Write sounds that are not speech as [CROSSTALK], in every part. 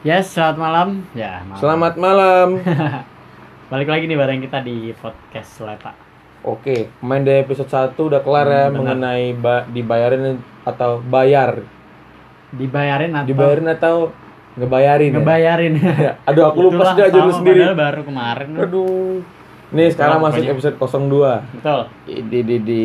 Yes, selamat malam. Ya, malam. Selamat malam. [LAUGHS] Balik lagi nih bareng kita di podcast Lepa. Oke, main dari episode 1 udah kelar ya Hmm, benar. mengenai ba- dibayarin atau bayar. Dibayarin atau Dibayarin atau ngebayarin. ya? ngebayarin? [LAUGHS] Ya, Aduh, aku lupa sudah sama, sendiri. Baru kemarin. Aduh. Nih sekarang masuk pokoknya. episode 02. Betul. Di, di, di,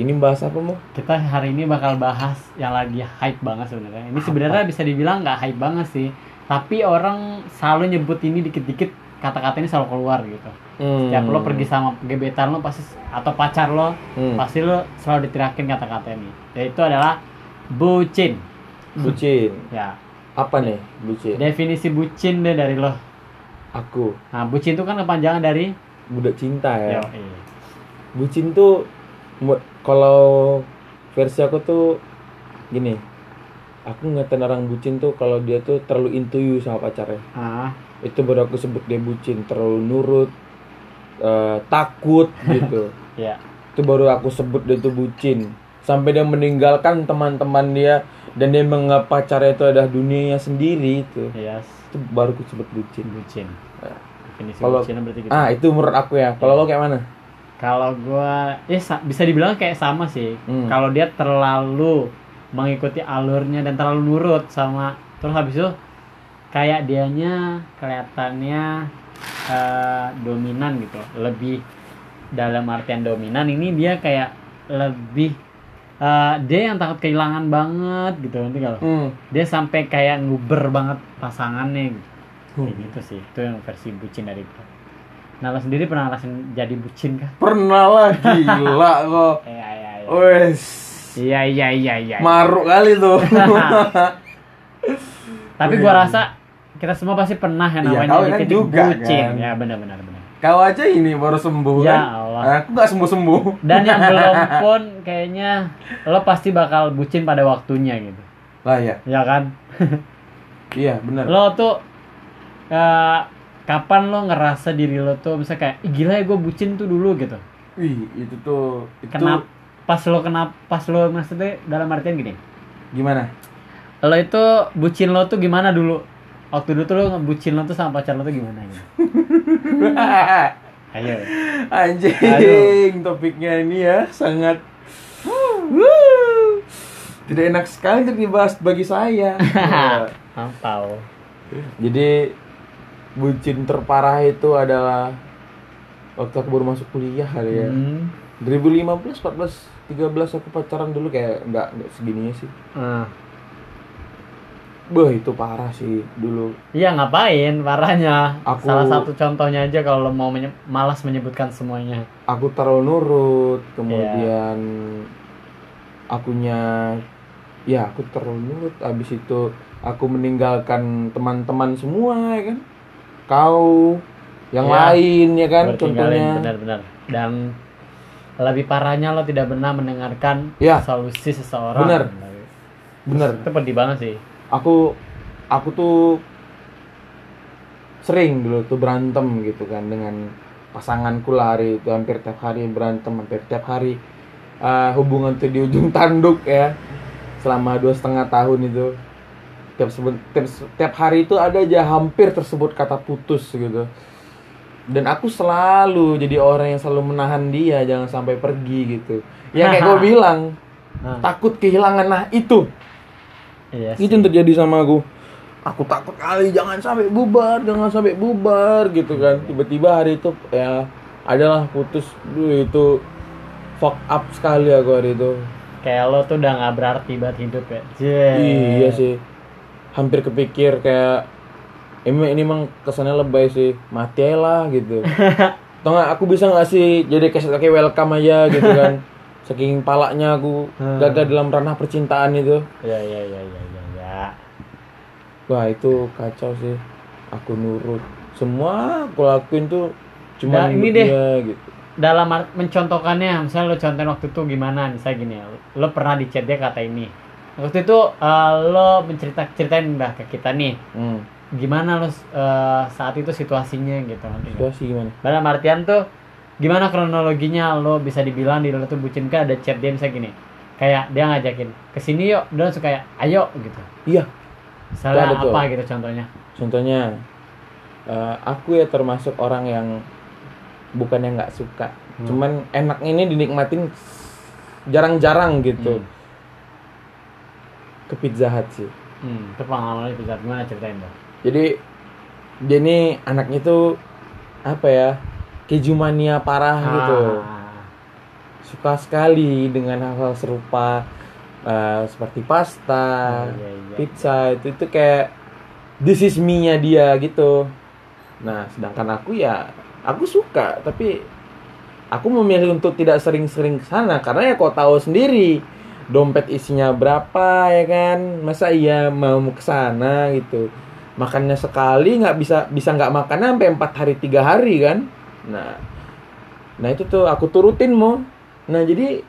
ini bahas apa mau? Kita hari ini bakal bahas yang lagi hype banget sebenarnya. Ini sebenarnya bisa dibilang nggak hype banget sih. Tapi orang selalu nyebut ini dikit-dikit kata-kata ini selalu keluar gitu. Hmm. Setiap lo pergi sama gebetan lo pasti atau pacar lo Hmm. pasti lo selalu diterakin kata-kata ini. Yaitu adalah bucin. Bucin. Ya, Apa nih bucin? definisi bucin deh dari lo. Aku Nah, bucin itu kan kepanjangan dari budak cinta ya. Yo, iya. Bucin tuh kalau versi aku tuh gini. Aku ngatain orang bucin tuh kalau dia tuh terlalu into you sama pacarnya. Ah, Itu baru aku sebut dia bucin, terlalu nurut, eh, takut [LAUGHS] gitu. ya. Itu baru aku sebut dia tuh bucin. Sampai dia meninggalkan teman-teman dia dan dia menganggap pacarnya itu adalah dunianya sendiri itu. Yes. Itu baru aku sebut bucin. Bucin. Ya. Kalau- gitu. Ah, itu menurut aku ya. Kalau lo kayak mana? Kalau gua ya sa- bisa dibilang kayak sama sih. Hmm. Kalau dia terlalu mengikuti alurnya dan terlalu nurut sama terus habis itu kayak dianya kelihatannya eh, dominan gitu. Lebih dalam artian dominan ini dia kayak lebih eh, dia yang takut kehilangan banget gitu nanti kalau Hmm. dia sampai kayak nguber banget pasangannya gitu. Hmm. Kayak gitu sih itu yang versi bucin dari gue nah lo sendiri pernah ngerasain jadi bucin kah Pernah lah gila [LAUGHS] kok. iya iya iya Wes. Iya iya iya iya Maruk kali tuh. [LAUGHS] tapi gua rasa kita semua pasti pernah yang Iya, namanya di kan titik juga, bucin kan? ya benar benar benar Kau aja ini baru sembuh Ya kan? Allah. Aku nggak sembuh sembuh. dan yang [LAUGHS] belum pun kayaknya lo pasti bakal bucin pada waktunya gitu Lah ya. ya kan [LAUGHS] Iya benar. lo tuh eh, kapan lo ngerasa diri lo tuh misalnya kayak Ih, gila ya gue bucin tuh dulu gitu Wih itu tuh itu kenapa pas lo kenapa pas lo maksudnya dalam artian gini gimana? lo itu bucin lo tuh gimana dulu waktu dulu tuh lo bucin lo tuh sama pacar lo tuh gimana gitu [LAUGHS] ayo Anjing topiknya ini ya sangat tidak enak sekali untuk dibahas bagi saya. [LAUGHS] Mantau. Jadi bucin terparah itu adalah waktu aku baru masuk kuliah kali ya. Hmm. 2015, 14, 13 aku pacaran dulu kayak nggak nggak segininya sih. Ah. Bah itu parah sih dulu. Iya ngapain parahnya? Aku- Salah satu contohnya aja kalau mau menye- malas menyebutkan semuanya. Aku terlalu nurut, kemudian akunya ya aku terlalu nurut. Abis itu aku meninggalkan teman-teman semua ya kan. Kau yang Ya. lain ya kan contohnya. benar-benar. Dan lebih parahnya lo tidak pernah mendengarkan Ya. solusi seseorang. Benar. Bener. Itu pedih banget sih. aku aku tuh sering dulu tuh berantem gitu kan dengan pasanganku lah hari itu hampir tiap hari berantem hampir tiap hari Eh, hubungan tuh di ujung tanduk ya selama dua setengah tahun itu tiap, tiap tiap hari itu ada aja hampir tersebut kata putus gitu dan aku selalu jadi orang yang selalu menahan dia jangan sampai pergi gitu. Ya kayak gue [LAUGHS] bilang Nah, takut kehilangan. Nah itu. Iya itu yang terjadi sama aku. Aku takut kali jangan sampai bubar jangan sampai bubar gitu kan. Tiba-tiba hari itu ya adalah putus. Duh, itu fuck up sekali aku hari itu. Kayak lo tuh udah nggak berarti buat hidup ya. Jee. iya sih. Hampir kepikir kayak emang ini emang kesannya lebay sih mati aja lah gitu [LAUGHS] atau nggak aku bisa nggak sih jadi kayak kayak welcome aja gitu kan [LAUGHS] saking palanya aku Hmm. gagal dalam ranah percintaan itu Iya iya iya iya iya. Ya. Wah itu kacau sih. Aku nurut. Semua aku lakuin tuh cuma Nah, ini deh. gitu. dalam mencontohkannya misalnya lo contohin waktu itu gimana misalnya gini ya, lo pernah di chat dia kata ini waktu itu eh, lo mencerita ceritain dah ke kita nih Hmm. Gimana lo eh, saat itu situasinya gitu Situasi gimana? dalam artian tuh gimana kronologinya lo bisa dibilang di lo tuh bucin kan ada chat dia misalnya gini kayak dia ngajakin ke sini yuk dia langsung kayak ayo gitu Iya. Tuh. apa gitu contohnya? Contohnya, eh, aku ya termasuk orang yang bukannya nggak suka, Hmm. cuman enak ini dinikmatin jarang-jarang gitu. Hmm. Ke Pizza Hut sih. Hmm, itu pengalaman Zat. gimana ceritain dong? Jadi dia ini anaknya tuh apa ya keju mania parah gitu. Ah, Suka sekali dengan hal-hal serupa eh, seperti pasta, iya, iya. pizza itu itu kayak this is me-nya dia gitu. Nah, sedangkan aku ya aku suka tapi aku memilih untuk tidak sering-sering ke sana karena ya kau tahu sendiri dompet isinya berapa ya kan masa iya mau ke sana gitu makannya sekali nggak bisa bisa nggak makan sampai empat hari tiga hari kan? Nah nah itu tuh aku turutin mau nah jadi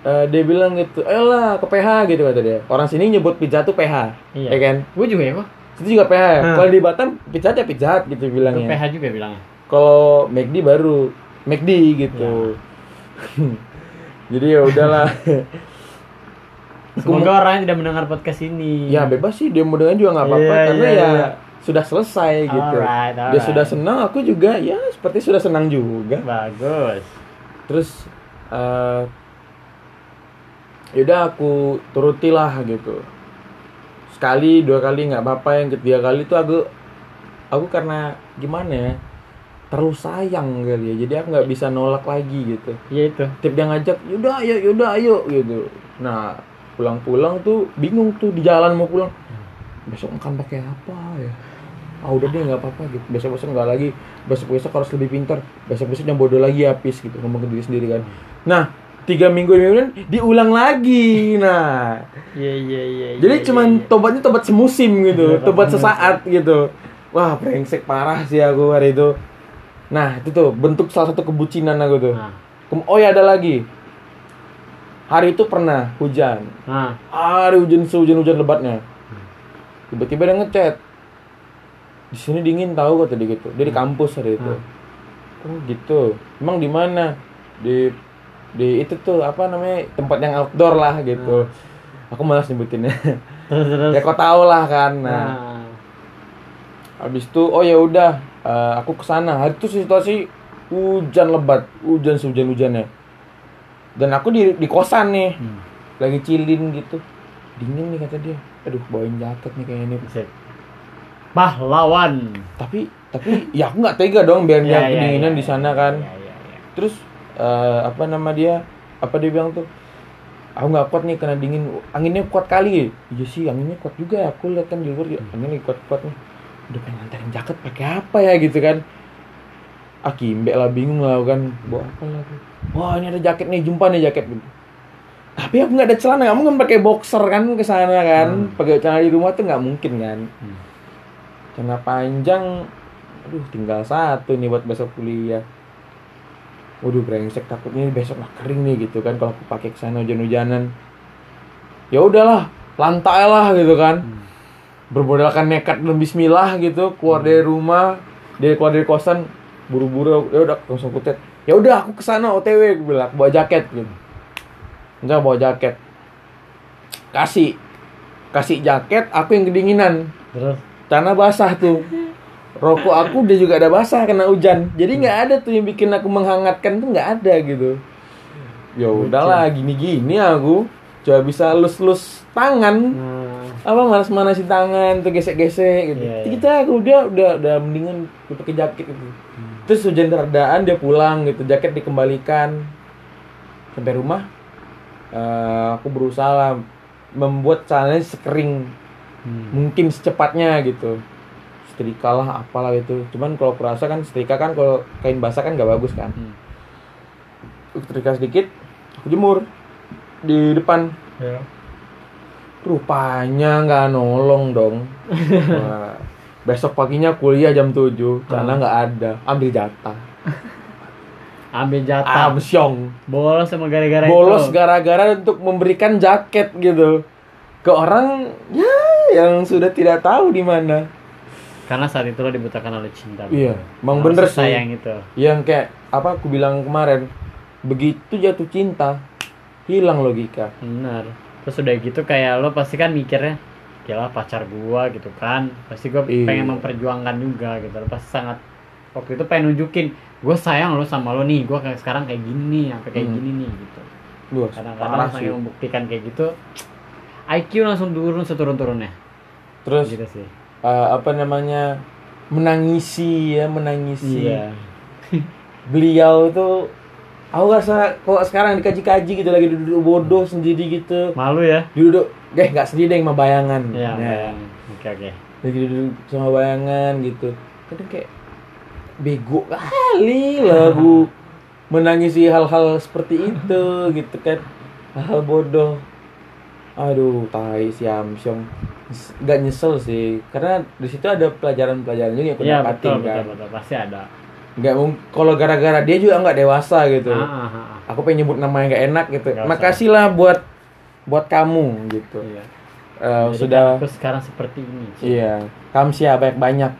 eh, dia bilang gitu elah ke PH gitu kata dia. Orang sini nyebut pizza tuh PH Iya. ya kan? Gue juga ya kok. itu juga PH ya Hmm. kalau di Batam pizza ya pizza gitu Itu bilangnya PH juga bilangnya. kalau McD baru McD gitu. [LAUGHS] Jadi ya udahlah [LAUGHS] Semoga orangnya tidak mendengar podcast ini. ya bebas sih dia mau dengan juga nggak apa-apa Iya, karena iya, ya iya. sudah selesai gitu Alright, dia sudah senang aku juga ya seperti sudah senang juga Bagus. terus eh yaudah aku turutilah gitu sekali dua kali nggak apa-apa yang ketiga kali tuh aku aku karena gimana ya terlalu sayang kali ya jadi aku nggak bisa nolak lagi gitu Iya itu. tiap dia ngajak yaudah ayo yaudah ayo gitu nah pulang-pulang tuh bingung tuh di jalan mau pulang. Besok makan pakai apa ya? Ah udah deh nggak apa-apa gitu. Besok besok nggak lagi. Besok besok harus lebih pintar. Besok besok yang bodoh lagi habis gitu ngomong ke diri sendiri kan. Nah tiga minggu kemudian diulang lagi. Nah. Iya iya iya. jadi iya, cuman iya. tobatnya tobat semusim gitu Tobat tobat sesaat gitu. Wah brengsek parah sih aku hari itu. Nah itu tuh bentuk salah satu kebucinan aku tuh. Nah, Oh ya ada lagi. Hari itu pernah hujan. nah, Hari hujan sehujan hujan lebatnya. Tiba-tiba dia ngechat. Di sini dingin tahu kata dia gitu. Dia di kampus hari itu. Oh gitu. Emang di mana? Di di itu tuh apa namanya tempat yang outdoor lah gitu. Aku malas nyebutinnya. [LAUGHS] terus terus. ya kau tahu lah kan. Nah, Nah, habis itu oh ya udah eh, aku ke sana. Hari itu situasi hujan lebat, hujan sehujan hujannya. Dan aku di di kosan nih. hmm. lagi chillin gitu. Dingin nih kata dia. Aduh bawain jaket nih kayaknya nih. Pahlawan. tapi tapi ya aku nggak tega dong biar dia Iya, iya, kedinginan iya, di sana kan. Iya iya iya. terus eh, apa nama dia? Apa dia bilang tuh? Aku nggak kuat nih karena dingin. Anginnya kuat kali. Iya sih anginnya kuat juga ya. Aku lihat kan di luar ya, anginnya kuat kuat nih. Udah pengen nganterin jaket pakai apa ya gitu kan ah kimbe lah bingung lah kan. Bawa apa lah aku. wah ini ada jaket nih jumpa nih jaket gitu tapi aku nggak ada celana kamu kan pakai boxer kan ke sana kan. Hmm. pakai celana di rumah tuh nggak mungkin kan. Hmm. celana panjang aduh tinggal satu nih buat besok kuliah. Waduh brengsek takutnya besok nggak kering nih gitu kan kalau aku pakai ke sana hujan-hujanan. Ya udahlah lantai lah gitu kan. Hmm. bermodalkan nekat dan bismillah gitu. Keluar dari rumah dia keluar dari kosan buru-buru ya udah langsung kutet. Ya udah aku ke sana otw aku bilang bawa jaket gitu. Enggak bawa jaket. Kasih kasih jaket aku yang kedinginan. Terus? Karena basah tuh. Rokok aku dia juga ada basah kena hujan. Jadi nggak ada tuh yang bikin aku menghangatkan tuh nggak ada gitu. Ya udahlah gini-gini aku coba bisa lus-lus tangan. Nah, apa manas-manasin tangan tuh gesek-gesek gitu. Iya, iya. kita aku udah udah udah mendingan pakai jaket gitu terus hujan redaan dia pulang gitu jaket dikembalikan. Sampai rumah eh, aku berusaha lah membuat celananya sekering. Hmm. mungkin secepatnya gitu. Setrika lah apalah itu cuman kalau kurasa kan setrika kan kalau kain basah kan nggak bagus kan. Hmm. Setrika sedikit aku jemur di depan. Ya. rupanya nggak nolong dong [LAUGHS] besok paginya kuliah jam 7 karena nggak ada ambil jatah Ambil jatah. amsyong Bolos sama gara-gara bolos itu. gara-gara untuk memberikan jaket gitu ke orang ya yang sudah tidak tahu di mana Karena saat itu lo dibutakan oleh cinta. Iya, emang bener sih. Sayang itu. yang kayak apa aku bilang kemarin begitu jatuh cinta hilang logika Benar. Terus udah gitu kayak lo pasti kan mikirnya ya lah pacar gua gitu kan. Pasti gua Iya. pengen memperjuangkan juga gitu pasti sangat waktu itu pengen nunjukin gue sayang lo sama lo nih gua kayak sekarang kayak gini sampai kayak Hmm. gini nih gitu. Kadang-kadang pengen membuktikan kayak gitu IQ langsung turun seturun-turunnya. Terus gitu sih. eh, apa namanya menangisi ya menangisi. Iya. Beliau itu aku rasa kok sekarang dikaji-kaji gitu lagi duduk bodoh sendiri gitu. Malu ya? Duduk eh nggak sendiri deh sama bayangan. Iya, Nah, bayang. oke oke. Lagi duduk sama bayangan gitu. Kadang kayak bego kali lagu. [LAUGHS] Menangisi hal-hal seperti itu gitu kan. Hal bodoh. Aduh tai si Amsyong. Nggak nyesel sih. Karena di situ ada pelajaran-pelajaran juga yang aku iya dapatin betul, kan. betul betul. Pasti ada. Nggak kalau gara-gara dia juga nggak dewasa gitu. Ah, ah, ah, ah. aku pengen nyebut nama yang nggak enak gitu. Usah. makasih lah buat buat kamu gitu. Iya. Eh, Jadi sudah aku sekarang seperti ini iya. Kamsia banyak banyak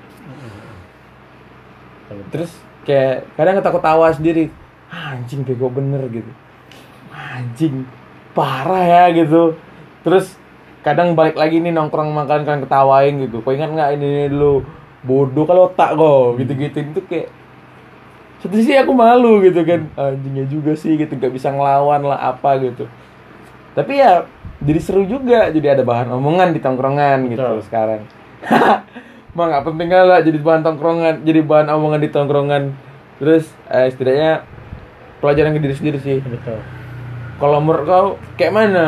terus kayak kadang ketawa tawa sendiri. "Ah, anjing bego bener gitu. Anjing parah ya gitu. Terus kadang balik lagi nih nongkrong makan kan ketawain gitu. Kau ingat nggak ini, ini dulu? Bodoh kalau otak kok gitu gitu itu kayak satu sisi aku malu gitu kan. Anjingnya juga sih gitu. Nggak bisa ngelawan lah apa gitu tapi ya jadi seru juga. Jadi ada bahan omongan di tongkrongan gitu Betul. sekarang. [LAUGHS] Mah nggak penting lah jadi bahan tongkrongan jadi bahan omongan di tongkrongan. Terus eh, setidaknya pelajaran ke diri sendiri sih. Betul. Kalau menurut kau kayak mana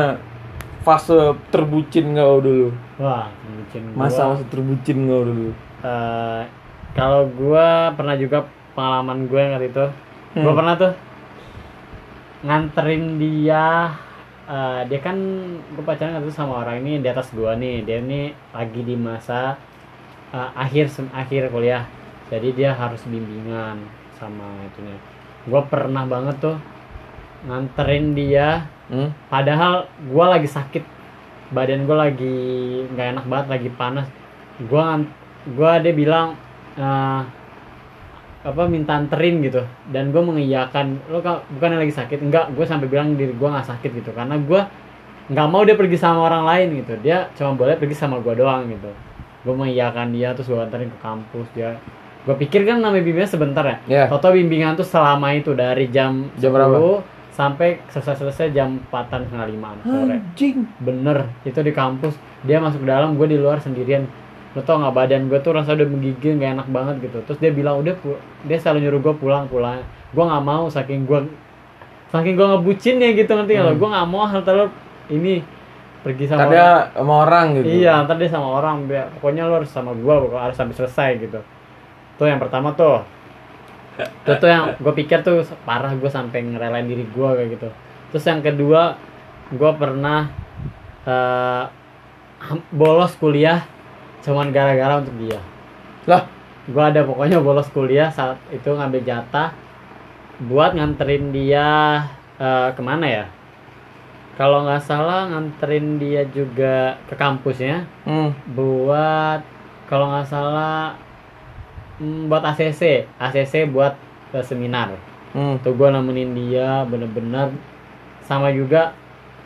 fase terbucin kau dulu? Wah gua, masa masa terbucin kau dulu? Eh, kalau gua pernah juga pengalaman gue yang waktu itu. Gua Hmm. pernah tuh nganterin dia eh, dia kan gue pacaran itu sama orang ini di atas gua nih. Dia ini lagi di masa eh, akhir sem- akhir kuliah. Jadi dia harus bimbingan sama itunya. Gua pernah banget tuh nganterin dia. Hmm? padahal gua lagi sakit. Badan gua lagi nggak enak banget lagi panas. Ngan- gua dia bilang eh, apa minta anterin gitu dan gue mengiyakan lo kak bukan lagi sakit enggak gue sampai bilang diri gue nggak sakit gitu karena gua nggak mau dia pergi sama orang lain gitu dia cuma boleh pergi sama gua doang gitu gue mengiyakan dia terus gue anterin ke kampus dia gue pikir kan namanya bimbingan sebentar ya ya Toto bimbingan tuh selama itu dari jam Jam berapa? 10 sampai selesai-selesai jam 4 setengah limaan sore. anjing Bener, itu di kampus. Dia masuk ke dalam, gue di luar sendirian. Lo tau gak badan gue tuh rasa udah menggigil, gak enak banget gitu. Terus dia bilang udah, dia selalu nyuruh gue pulang pulang. Gue nggak mau saking gue saking gue ngebucin ya gitu nanti kalau Hmm. gue nggak mau hal terlalu ini pergi sama orang. ada sama orang gitu Iya, ntar dia sama orang. Dia- Pokoknya lo harus sama gua, pokoknya harus sampai selesai gitu. Tuh yang pertama tuh. Itu tuh yang gue pikir tuh parah gue sampai ngerelain diri gua kayak gitu. Terus yang kedua, gua pernah ham- bolos kuliah cuman gara-gara untuk dia. lah Gua ada pokoknya bolos kuliah saat itu ngambil jatah buat nganterin dia eh, ke mana ya? Kalau nggak salah nganterin dia juga ke kampusnya hmm. buat kalau nggak salah mm, buat ACC ACC buat ke seminar Hmm. tuh gue nemenin dia bener-bener sama juga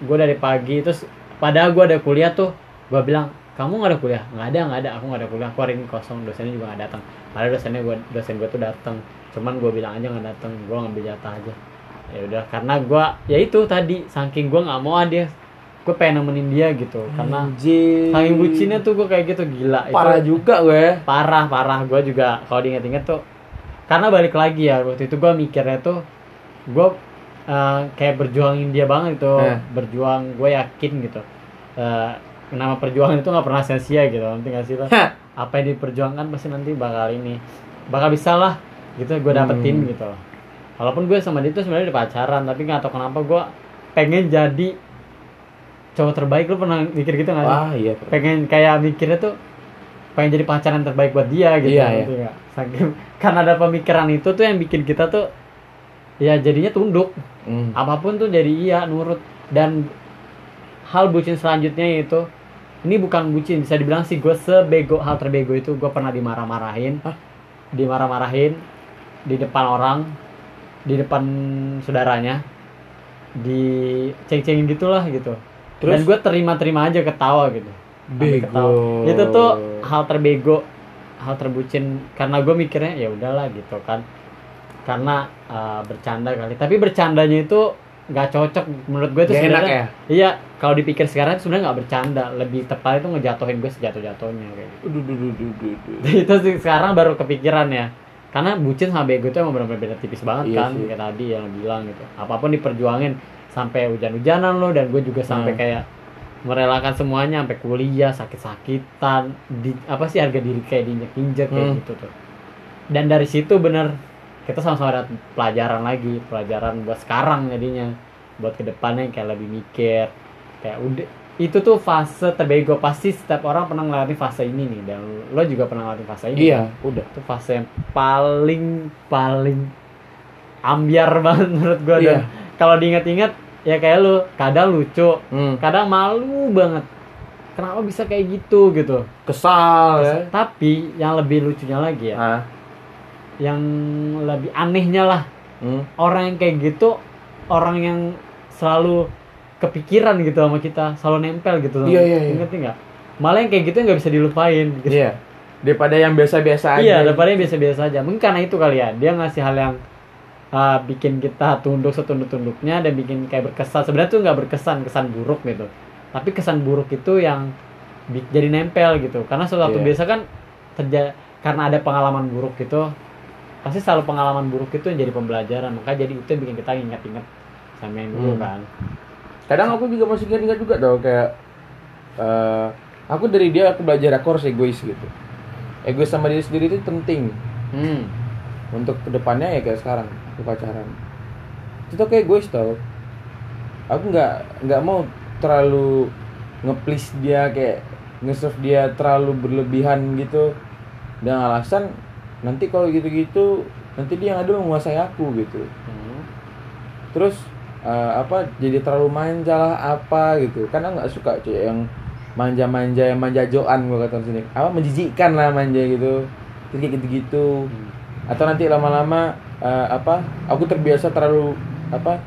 gue dari pagi terus padahal gue ada kuliah tuh gue bilang kamu nggak ada kuliah? Nggak ada nggak ada. Aku nggak ada kuliah. Aku hari ini kosong. Dosennya juga nggak datang. Padahal dosennya gue dosen gue tuh datang. Cuman gue bilang aja nggak datang. Gue ngambil jatah aja. Ya udah karena gue ya itu tadi. Saking gue nggak mau ah dia gue pengen nemenin dia gitu. Karena Anjing. saking bucinnya tuh gue kayak gitu. Gila parah itu juga gue parah parah. Gue juga kalau diinget-inget tuh karena balik lagi ya waktu itu gue mikirnya tuh gue eh, kayak berjuangin dia banget gitu. Eh. berjuang gue yakin gitu. Eh, nama perjuangan itu nggak pernah sia-sia gitu nanti nggak sih apa yang diperjuangkan pasti nanti bakal ini bakal bisa lah gitu gue dapetin Hmm. gitu. Walaupun gue sama dia tuh sebenarnya udah pacaran tapi nggak tahu kenapa gue pengen jadi cowok terbaik. Lu pernah mikir gitu nggak sih? Wah iya pengen kayak mikirnya tuh pengen jadi pacaran terbaik buat dia gitu Iya, nggak? Saking [LAUGHS] karena ada pemikiran itu tuh yang bikin kita tuh ya jadinya tunduk. Hmm. apa pun tuh jadi iya nurut. Dan hal bucin selanjutnya itu ini bukan bucin bisa dibilang sih gue sebego hal terbego itu gue pernah dimarah-marahin. Hah? dimarah-marahin di depan orang di depan saudaranya di ceng-cengin gitulah gitu. Dan terus? gue terima-terima aja ketawa gitu. Bego. ketawa. itu tuh hal terbego hal terbucin. Karena gue mikirnya ya udahlah gitu kan. Karena uh, bercanda kali. Tapi bercandanya itu nggak cocok menurut gue itu Gak enak sebenarnya ya? iya kalau dipikir sekarang sebenarnya nggak bercanda lebih tepat itu ngejatuhin gue sejatuh jatuhnya kayak gitu [LAUGHS] itu sih sekarang baru kepikiran ya karena bucin sama bego itu emang benar-benar beda tipis banget Iya kan sih. kayak tadi yang bilang gitu apa pun diperjuangin sampai hujan-hujanan lo dan gue juga sampai Hmm. kayak merelakan semuanya sampai kuliah sakit-sakitan di apa sih harga diri kayak diinjek-injek kayak Hmm. gitu tuh dan dari situ bener kita sama-sama dapat pelajaran lagi pelajaran buat sekarang jadinya buat ke depannya kayak lebih mikir kayak udah itu tuh fase terbego pasti setiap orang pernah ngelewatin fase ini nih dan lo juga pernah ngelewatin fase ini Iya, udah. itu fase yang paling paling ambiar [LAUGHS] banget menurut dan Iya. kalau diingat-ingat ya kayak lu kadang lucu Hmm. kadang malu banget kenapa bisa kayak gitu gitu Kesal ya. tapi yang lebih lucunya lagi ya Ah. Yang lebih anehnya lah Hmm. orang yang kayak gitu orang yang selalu kepikiran gitu sama kita selalu nempel gitu Iya, iya, iya. ngerti nggak malah yang kayak gitu nggak bisa dilupain gitu. Iya. Daripada yang biasa-biasa aja. iya daripada yang biasa-biasa aja mungkin karena itu kali ya dia ngasih hal yang uh, bikin kita tunduk setunduk-tunduknya dan bikin kayak berkesan sebenarnya tuh nggak berkesan kesan buruk gitu tapi kesan buruk itu yang jadi nempel gitu karena sesuatu Iya. biasa kan terjadi karena ada pengalaman buruk gitu pasti selalu pengalaman buruk itu yang jadi pembelajaran maka jadi itu yang bikin kita ingat-ingat sama yang dulu Hmm. kan Kadang aku juga masih ingat-ingat juga tau kayak eh aku dari dia aku belajar aku harus egois gitu. Egois sama diri sendiri itu penting hmm. untuk ke depannya ya kayak sekarang di pacaran. Itu tuh kayak egois tau. Aku nggak nggak mau terlalu nge-please dia kayak nge-serve dia terlalu berlebihan gitu dengan alasan nanti kalau gitu-gitu nanti dia yang ada menguasai aku gitu Hmm. terus eh, apa jadi terlalu manja lah apa gitu karena nggak suka cuy yang manja-manja yang manjajoan gua kata sini apa menjijikkan lah manja gitu Terus kayak gitu-gitu Hmm. atau nanti lama-lama eh, apa aku terbiasa terlalu apa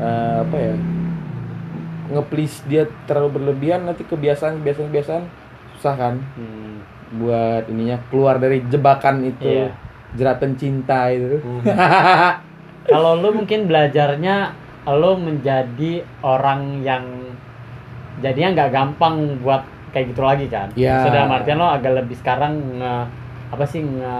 eh, apa ya nge-please dia terlalu berlebihan nanti kebiasaan kebiasaan kebiasaan susah kan Hmm. Buat ininya keluar dari jebakan itu Iya. jeratan cinta itu. [LAUGHS] Kalau lu mungkin belajarnya lu menjadi orang yang jadinya nggak gampang buat kayak gitu lagi kan? Iya. sudah artian lo agak lebih sekarang nge apa sih nge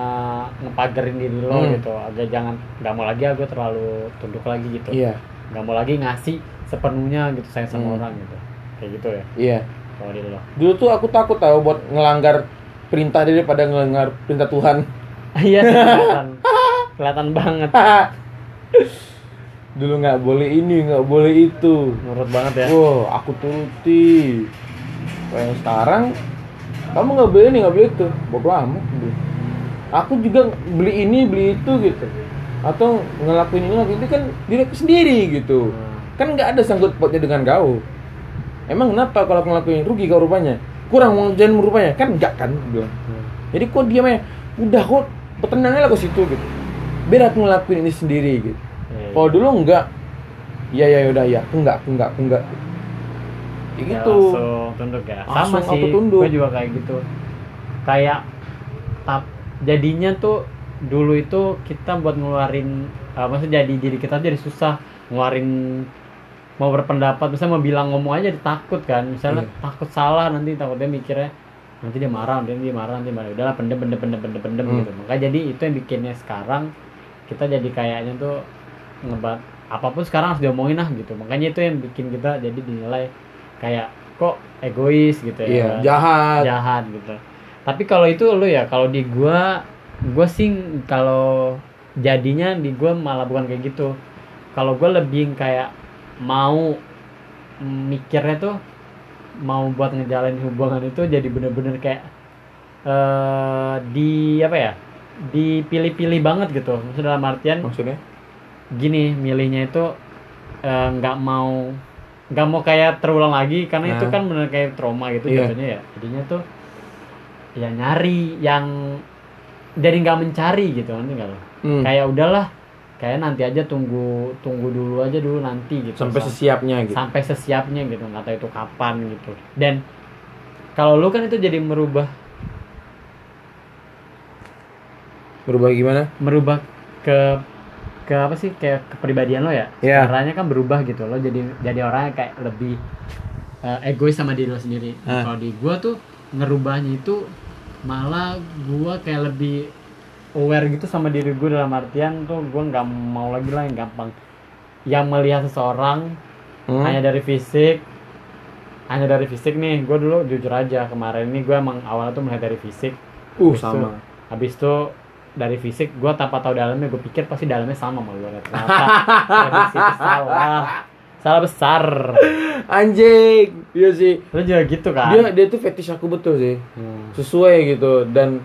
ngepagerin diri lo Hmm. gitu. Agak jangan nggak mau lagi aku terlalu tunduk lagi gitu. Iya. Nggak mau lagi ngasih sepenuhnya gitu sayang sama Hmm. orang gitu. Kayak gitu ya? Iya. Kalau diri lo. Dulu tuh aku takut tahu buat ngelanggar perintah dia daripada ngelanggar perintah Tuhan. [LAUGHS] iya sih kelihatan [LAUGHS] kelihatan banget Dulu nggak boleh ini, nggak boleh itu. nurut banget ya Wow, aku turuti. Kayak sekarang, kamu nggak beli ini, nggak beli itu. Bodoh amat. Aku juga beli ini, beli itu gitu. Atau ngelakuin ini, ngelakuin itu kan diri sendiri gitu. Hmm. Kan nggak ada sangkut pautnya dengan kau. Emang kenapa kalau aku ngelakuin rugi kau rupanya? Kurang mengerjain rupanya? Kan enggak kan? Bilang. Hmm. Jadi kok diam aja, udah kok tenangnya lah ke situ gitu. Biar aku ngelakuin ini sendiri gitu. Iya, Kalau dulu enggak, iya ya udah ya, aku enggak, aku enggak, aku enggak. Ya, gitu. langsung tunduk ya sama Langsung sih aku tunduk. gue juga kayak gitu kayak tap jadinya tuh dulu itu kita buat ngeluarin uh, maksudnya jadi diri kita jadi susah ngeluarin mau berpendapat misalnya mau bilang ngomong aja ditakut kan. Misalnya Iya. takut salah nanti takutnya mikirnya nanti dia marah nanti dia marah nanti marah. Udahlah pendem pendem pendem pendem pendem Hmm. gitu. Makanya jadi itu yang bikinnya sekarang kita jadi kayaknya tuh ngebat apa pun sekarang harus diomongin lah gitu. Makanya itu yang bikin kita jadi dinilai kayak kok egois gitu ya. Iya, jahat. jahat gitu. Tapi kalau itu lu ya kalau di gua gua sih kalau jadinya di gua malah bukan kayak gitu. Kalau gua lebih kayak mau mikirnya tuh mau buat ngejalanin hubungan itu jadi bener-bener kayak eh di apa ya dipilih-pilih banget gitu maksudnya dalam artian Maksudnya? gini milihnya itu eh, nggak mau nggak mau kayak terulang lagi karena itu Nah. kan bener kayak trauma gitu Iya. jatuhnya ya jadinya tuh ya nyari yang jadi nggak mencari gitu nanti nggak lo Hmm. kayak udahlah kayak nanti aja tunggu tunggu dulu aja dulu nanti gitu. Sampai Sam- sesiapnya gitu. sampai sesiapnya gitu nggak tahu itu kapan gitu. Dan kalau lu kan itu jadi merubah berubah gimana? Merubah ke ke apa sih? Kayak kepribadian lo ya? Iya. caranya kan berubah gitu. Lo jadi jadi orang yang kayak lebih eh, egois sama diri lo sendiri. Ah. kalau di gua tuh ngerubahnya itu malah gua kayak lebih aware gitu sama diri gue dalam artian tuh gua nggak mau lagi lah yang gampang. Yang melihat seseorang Hmm? hanya dari fisik hanya dari fisik nih gue dulu jujur aja kemarin ini gue emang awalnya tuh melihat dari fisik. Uh Habis sama. itu- habis itu dari fisik gue tanpa tahu dalamnya gue pikir pasti dalamnya sama sama gue ternyata salah. Salah besar. Anjing. Iya sih. Lu juga gitu kan? Dia dia tuh fetish aku betul sih. Hmm. sesuai gitu. Dan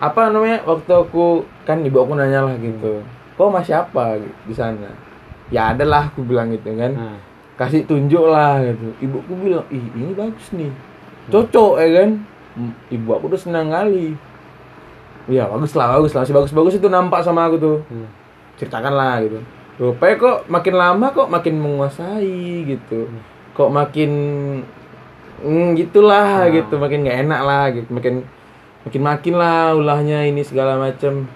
apa namanya? Waktu aku kan ibu aku nanya lah gitu. Kok masih apa di sana. Ya ada lah aku bilang gitu kan. Nah, kasih tunjuk lah gitu. Ibuku bilang ih ini bagus nih. Cocok ya kan? Hmm, ibu aku tuh senang kali. Ya bagus lah bagus lah. Masih bagus bagus itu nampak sama aku tuh. Hmm. ceritakan lah gitu. Rupanya kok makin lama kok makin menguasai gitu. Kok makin mm, gitulah Nah. gitu. Makin nggak enak lah gitu. Makin makin makin lah ulahnya ini segala macem.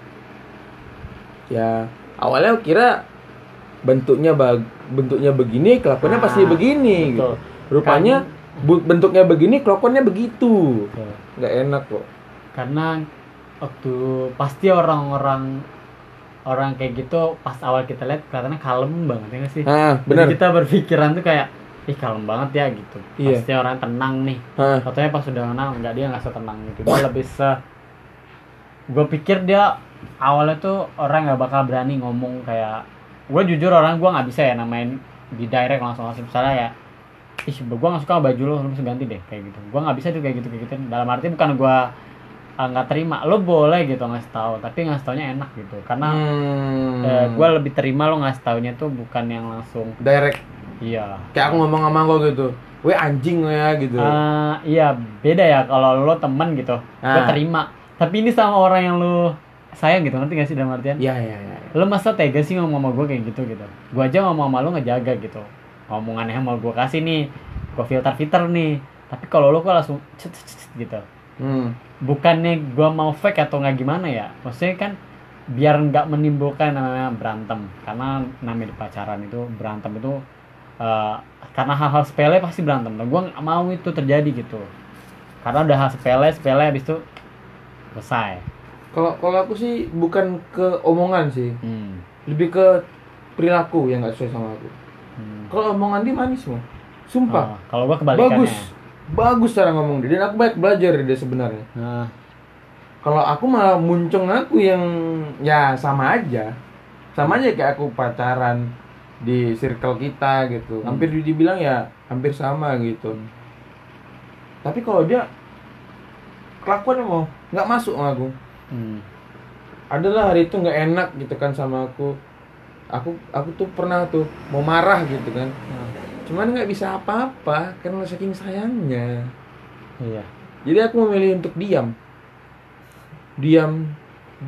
Ya awalnya aku kira bentuknya bag bentuknya begini kelakuannya pasti Ah, begini betul. gitu. Rupanya bu- bentuknya begini kelakuannya begitu. Betul. nggak enak kok. Karena waktu pasti orang-orang orang kayak gitu pas awal kita lihat kelihatannya kalem banget ya nggak sih? Ah Jadi benar. kita berpikiran tuh kayak ih kalem banget ya gitu. Iya. pasti orang tenang nih. Ah Katanya pas sudah kenal enggak dia nggak setenang gitu. Dia lebih se gue pikir dia awalnya tuh orang nggak bakal berani ngomong kayak gue jujur orang gue nggak bisa ya namain di direct langsung langsung. Misalnya ya ih gue nggak suka baju lo lo bisa ganti deh kayak gitu. Gue nggak bisa tuh kayak gitu kayak gitu dalam arti bukan gue uh, nggak terima lo boleh gitu ngasih tahu. Tapi ngasih taunya enak gitu. Karena hmm, gue lebih terima lo ngasih taunya tuh bukan yang langsung direct iya. Kayak aku ngomong sama kau gitu we anjing lo ya gitu. Eh, iya beda ya kalau lo temen gitu. Gue Ah. terima. Tapi ini sama orang yang lo sayang gitu ngerti gak sih dalam artian? Ya ya ya lo masa tega sih ngomong sama gue kayak gitu gitu? Gue aja ngomong sama lo ngejaga gitu. Omongannya yang mau gue kasih nih gue filter filter nih. Tapi kalau lo kok langsung cet, cet, cet, gitu. Hmm. bukannya gue mau fake atau nggak gimana ya? Maksudnya kan biar nggak menimbulkan namanya berantem. Karena namanya pacaran itu berantem itu eh, karena hal-hal sepele pasti berantem. Nah, gue nggak mau itu terjadi gitu. Karena udah hal sepele sepele habis itu selesai. Kalau kalau aku sih bukan ke omongan sih. Hmm. lebih ke perilaku yang nggak sesuai sama aku. Hmm. kalau omongan dia manis mah sumpah. Oh, kalau gue kebalikannya. Bagus. Bagus cara ngomong dia. Dan aku banyak belajar dia sebenarnya. Nah, kalau aku malah muncung aku yang ya sama aja. Sama aja kayak aku pacaran di circle kita gitu. Hmm. hampir dibilang ya hampir sama gitu. Tapi kalau dia kelakuannya mau nggak masuk sama aku. Hmm. adalah hari itu nggak enak gitu kan sama aku. Aku aku tuh pernah tuh mau marah gitu kan. Nah, cuman nggak bisa apa-apa karena saking sayangnya. Iya. Jadi aku memilih untuk diam. Diam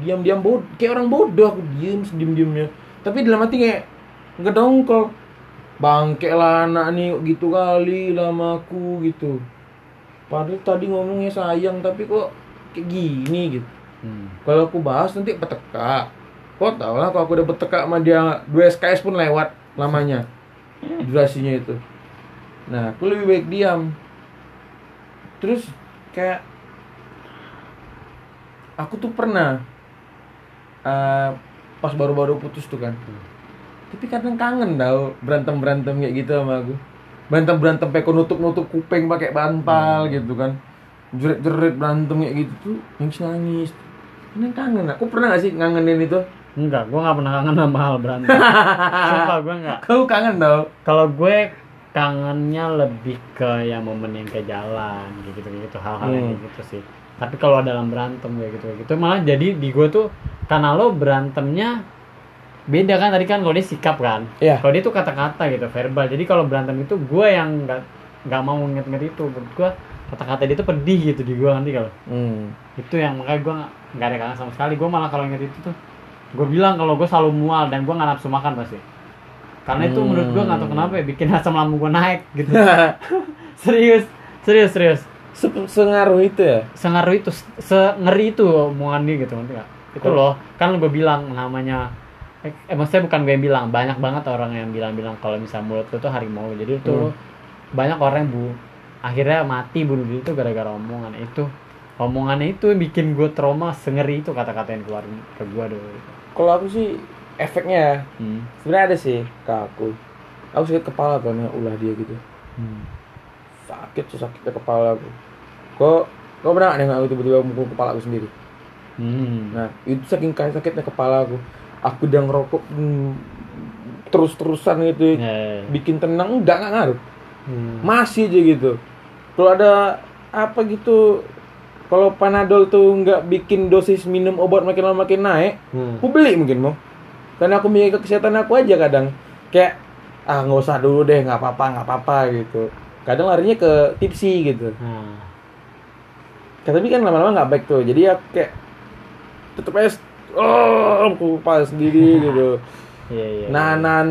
diam diam bod kayak orang bodoh aku diam sediem diamnya tapi dalam hati kayak nggak dongkol. Bangke lah anak nih gitu kali lama aku gitu. Padahal tadi ngomongnya sayang tapi kok kayak gini gitu. Hmm. kalau aku bahas nanti peteka kok tau lah kalau aku udah peteka sama dia dua SKS pun lewat lamanya. Durasinya itu. Nah aku lebih baik diam. Terus kayak aku tuh pernah eh, pas baru-baru putus tuh kan tapi kadang kangen tau berantem berantem kayak gitu sama aku. Berantem berantem pakai nutup nutup kuping pakai bantal gitu kan. Jerit jerit berantem kayak gitu tuh nangis nangis ini kangen aku pernah gak sih ngangenin itu? Enggak gue nggak pernah kangen sama hal berantem. [LAUGHS] Sumpah gue nggak. Kau kangen tau? Kalau gue kangennya lebih ke yang momen yang ke jalan kayak gitu gitu. Hal-hal yang Hmm. kayak gitu sih. Tapi kalau dalam berantem kayak gitu kayak gitu malah jadi di gue tuh karena lo berantemnya beda kan tadi kan kalau dia sikap kan? Iya. kalau dia tuh kata-kata gitu verbal. Jadi kalau berantem itu gue yang nggak nggak mau nginget-nginget itu. Menurut gue kata-kata dia tuh pedih gitu di gue nanti kalau hmm. itu yang makanya gue nggak- ada kangen sama sekali. Gue malah kalau inget itu tuh gue bilang kalau gue selalu mual dan gue nggak nafsu makan pasti. Karena itu menurut gue nggak tahu Hmm. kenapa ya bikin asam lambung gue naik gitu. [LAUGHS] Serius serius serius. Se sengaruh itu ya? Sengaruh itu se ngeri itu omongan dia gitu nggak? itu loh kan gue bilang namanya eh, eh maksudnya bukan gue yang bilang banyak banget orang yang bilang-bilang kalau misalnya mulut lu tuh harimau jadi itu Hmm. lu- banyak orang yang bu akhirnya mati bunuh diri itu gara-gara omongan itu omongannya itu yang bikin gue trauma sengeri itu kata-kata yang keluar ke gue dulu kalau aku sih efeknya ya hmm. sebenarnya ada sih ke aku aku sakit kepala tuh nih ulah dia gitu Hmm. sakit sih sakitnya kepala aku kok kau pernah nggak aku tiba-tiba mukul kepala aku sendiri Hmm. nah itu saking sakitnya kepala aku aku udah ngerokok hmm, terus-terusan gitu Ya, ya, ya. bikin tenang enggak nggak ngaruh Hmm. masih aja gitu kalau ada apa gitu kalau panadol tuh nggak bikin dosis minum obat makin lama makin naik Hmm. aku beli mungkin mau karena aku mikir ke kesehatan aku aja kadang kayak ah nggak usah dulu deh nggak apa-apa nggak apa-apa gitu kadang larinya ke tipsi gitu Nah. tapi kan lama-lama nggak baik tuh jadi ya kayak tetep aja oh aku kepala sendiri [LAUGHS] gitu Iya, iya. nahan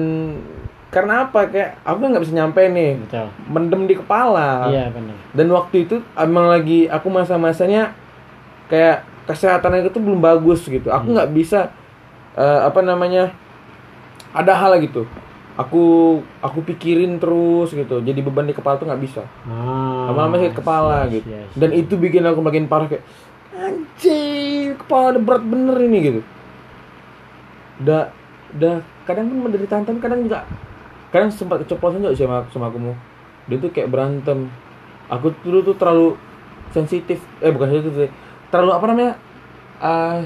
karena apa kayak aku nggak bisa nyampe nih betul. mendem di kepala Iya benar. dan waktu itu emang lagi aku masa-masanya kayak kesehatan aku tuh belum bagus gitu aku Hmm. nggak bisa eh, apa namanya ada hal gitu aku aku pikirin terus gitu jadi beban di kepala tuh nggak bisa Ah, lama-lama sakit kepala yes, gitu yes. dan itu bikin aku makin parah kayak anjing kepala berat bener ini gitu udah udah kadang kan menderita tapi kadang juga kadang sempat keceplosan juga sama sama aku mau dia tuh kayak berantem aku dulu tuh terlalu sensitif eh bukan sensitif sih terlalu apa namanya ah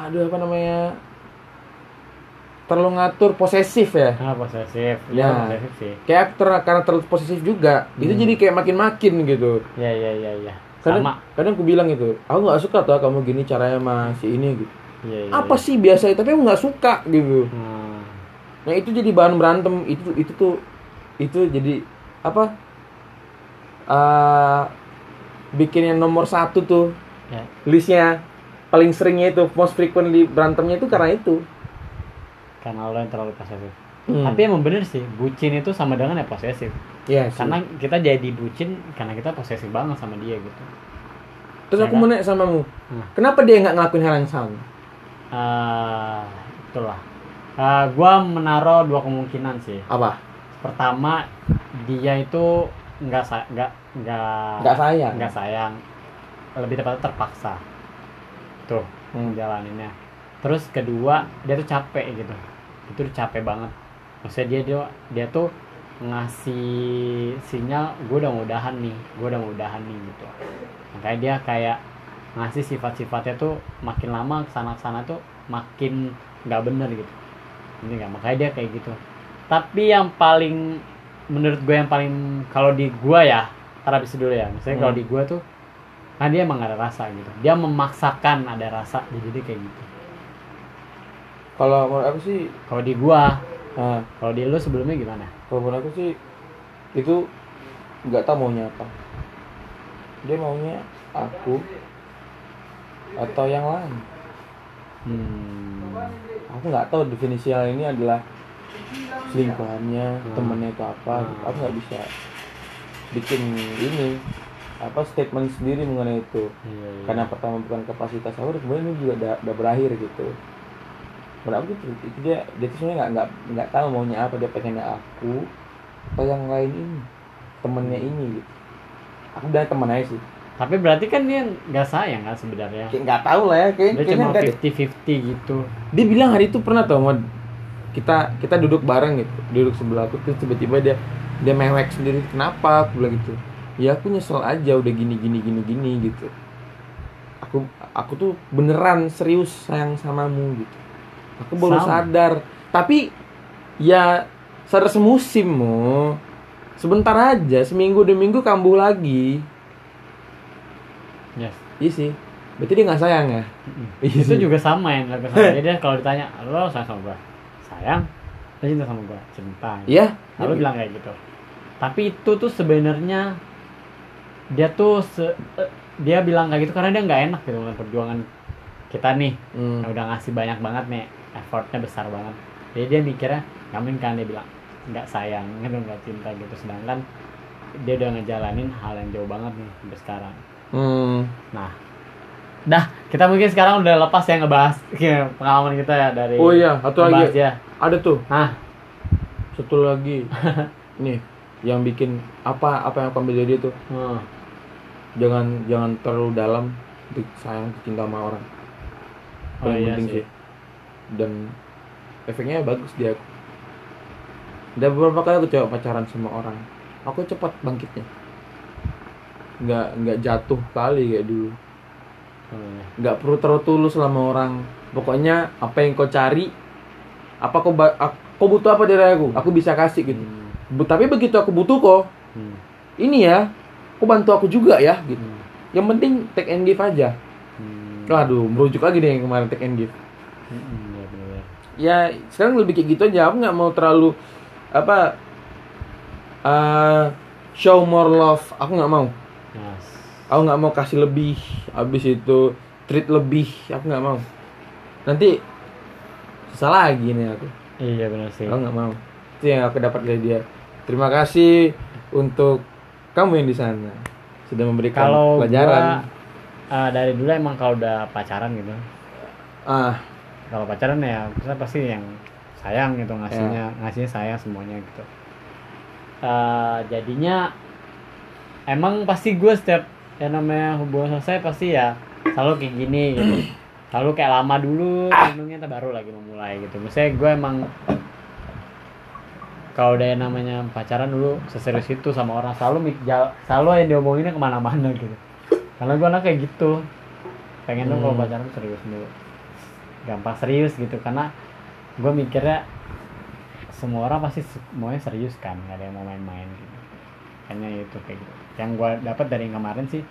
aduh apa namanya terlalu ngatur posesif ya Ah, posesif. Ya. Ya, posesif sih. kayak aku ter- karena terlalu posesif juga itu Hmm. jadi kayak makin makin gitu Ya, ya, ya, ya. Kadang Sama. kadang aku bilang itu aku nggak suka tuh kamu gini caranya masih ini gitu Iya, iya. apa iya. sih biasa tapi aku nggak suka gitu Hmm. nah itu jadi bahan berantem itu itu tuh itu jadi apa eh bikin yang nomor satu tuh Ya. listnya paling seringnya itu most frequently berantemnya itu karena itu Karena lo yang terlalu posesif. Hmm. Tapi emang bener sih, bucin itu sama dengan ya posesif. Iya sih. Karena kita jadi bucin karena kita posesif banget sama dia gitu. terus aku ya mau kan? nanya sama kamu Hmm. kenapa dia nggak ngelakuin hal yang sama Ah, itulah. Ah, gua menaruh dua kemungkinan sih. apa Pertama, dia itu nggak sa- nggak nggak nggak sayang nggak sayang. Lebih tepatnya terpaksa. Tuh, Hmm. jalaninnya. Terus kedua, dia tuh capek gitu. Itu capek banget. Maksudnya dia dia, dia tuh ngasih sinyal gue udah mau udahan nih, gue udah mau udahan nih gitu. Makanya dia kayak ngasih sifat-sifatnya tuh makin lama ke sana sana tuh makin nggak bener gitu. Ini nggak makanya dia kayak gitu. Tapi yang paling menurut gue yang paling kalau di gua ya, ntar habis dulu ya. Misalnya kalau Hmm. di gua tuh Nah dia emang gak ada rasa gitu. Dia memaksakan ada rasa, jadi kayak gitu. kalau menurut aku sih Kalau di gua, nah, kalau di lu sebelumnya gimana? kalau menurut aku sih itu nggak tahu maunya apa dia maunya aku atau yang lain Hmm. aku nggak tahu definisi hal ini adalah selingkuhannya Hmm. temennya itu apa Hmm. aku nggak bisa bikin ini apa statement sendiri mengenai itu Iya, iya. karena pertama bukan kapasitas aku kemudian ini juga udah berakhir gitu menurut aku itu, itu dia dia tuh sebenarnya nggak nggak nggak tahu maunya apa dia pengennya aku atau yang lain ini temennya ini gitu. Aku bilang temen aja sih. Tapi berarti kan dia nggak sayang kan sebenarnya. kayak nggak tahu lah ya kayak, Dia cuma deh 50-50 gitu. dia bilang hari itu pernah tau mau kita kita duduk bareng gitu duduk sebelah aku terus tiba-tiba dia dia mewek sendiri kenapa? Aku bilang gitu. Ya aku nyesel aja udah gini gini gini gini gitu. Aku aku tuh beneran serius sayang samamu gitu aku baru Sama. sadar tapi ya sadar semusim mo sebentar aja seminggu dua minggu kambuh lagi Yes. iya sih berarti dia nggak sayang ya [LAUGHS] Iya Itu sih. juga sama yang dilakukan sama dia. Dia kalau ditanya, lo sayang sama gua? Sayang. Lo cinta sama gua? Cinta. iya Lalu bilang kayak gitu. Tapi itu tuh sebenarnya dia tuh se- eh, dia bilang kayak gitu karena dia nggak enak gitu dengan perjuangan kita nih. Hmm. Nah, udah ngasih banyak banget nih effortnya besar banget. Jadi dia mikirnya nggak mungkin kan? Dia bilang nggak sayang [LAUGHS] gitu nggak cinta gitu. Sedangkan dia udah ngejalanin hal yang jauh banget nih sampai sekarang. Hmm. nah dah kita mungkin sekarang udah lepas ya ngebahas [LAUGHS] ya, pengalaman kita ya dari oh iya satu lagi. ya ada tuh. Nah satu lagi. [LAUGHS] Nih yang bikin apa apa yang ambil dari itu hmm. jangan jangan terlalu dalam sayang cinta sama orang. Oh paling iya penting sih. sih dan efeknya bagus dia udah beberapa kali aku coba pacaran sama orang aku cepat bangkitnya nggak nggak jatuh kali kayak dulu Oh, iya. nggak perlu terlalu tulus sama orang pokoknya apa yang kau cari apa kau ba- ak- kau butuh apa dari aku aku bisa kasih gitu Hmm. Tapi begitu aku butuh kok Hmm. ini ya kau bantu aku juga ya gitu Hmm. yang penting take and give aja Hmm. Waduh, merujuk lagi deh yang kemarin take and give. Hmm. Ya, sekarang lebih kayak gitu aja. Aku nggak mau terlalu apa eh show more love. Aku nggak mau. Yes. Aku nggak mau kasih lebih. Habis itu treat lebih. Aku nggak mau. Nanti susah lagi nih aku. iya benar sih Aku nggak mau. Itu yang aku dapat dari dia. Terima kasih untuk kamu yang di sana sudah memberikan kalau pelajaran. gua eh, dari dulu emang kalau udah pacaran gitu Ah, kalau pacaran ya kita pasti yang sayang gitu ngasihnya ngasihnya sayang semuanya gitu. Eh, jadinya emang pasti gue setiap yang namanya hubungan selesai pasti ya selalu kayak gini gitu. Selalu kayak lama dulu ntar baru lagi memulai gitu. Misalnya gue emang kalau udah yang namanya pacaran dulu seserius itu sama orang selalu selalu yang diomonginnya ke mana-mana gitu. Karena gue anak kayak gitu. Pengen tuh kalau Hmm. pacaran serius dulu gampang serius gitu karena gue mikirnya semua orang pasti se- maunya serius kan nggak ada yang mau main-main gitu. Kayaknya itu kayak gitu. Yang gue dapat dari yang kemarin sih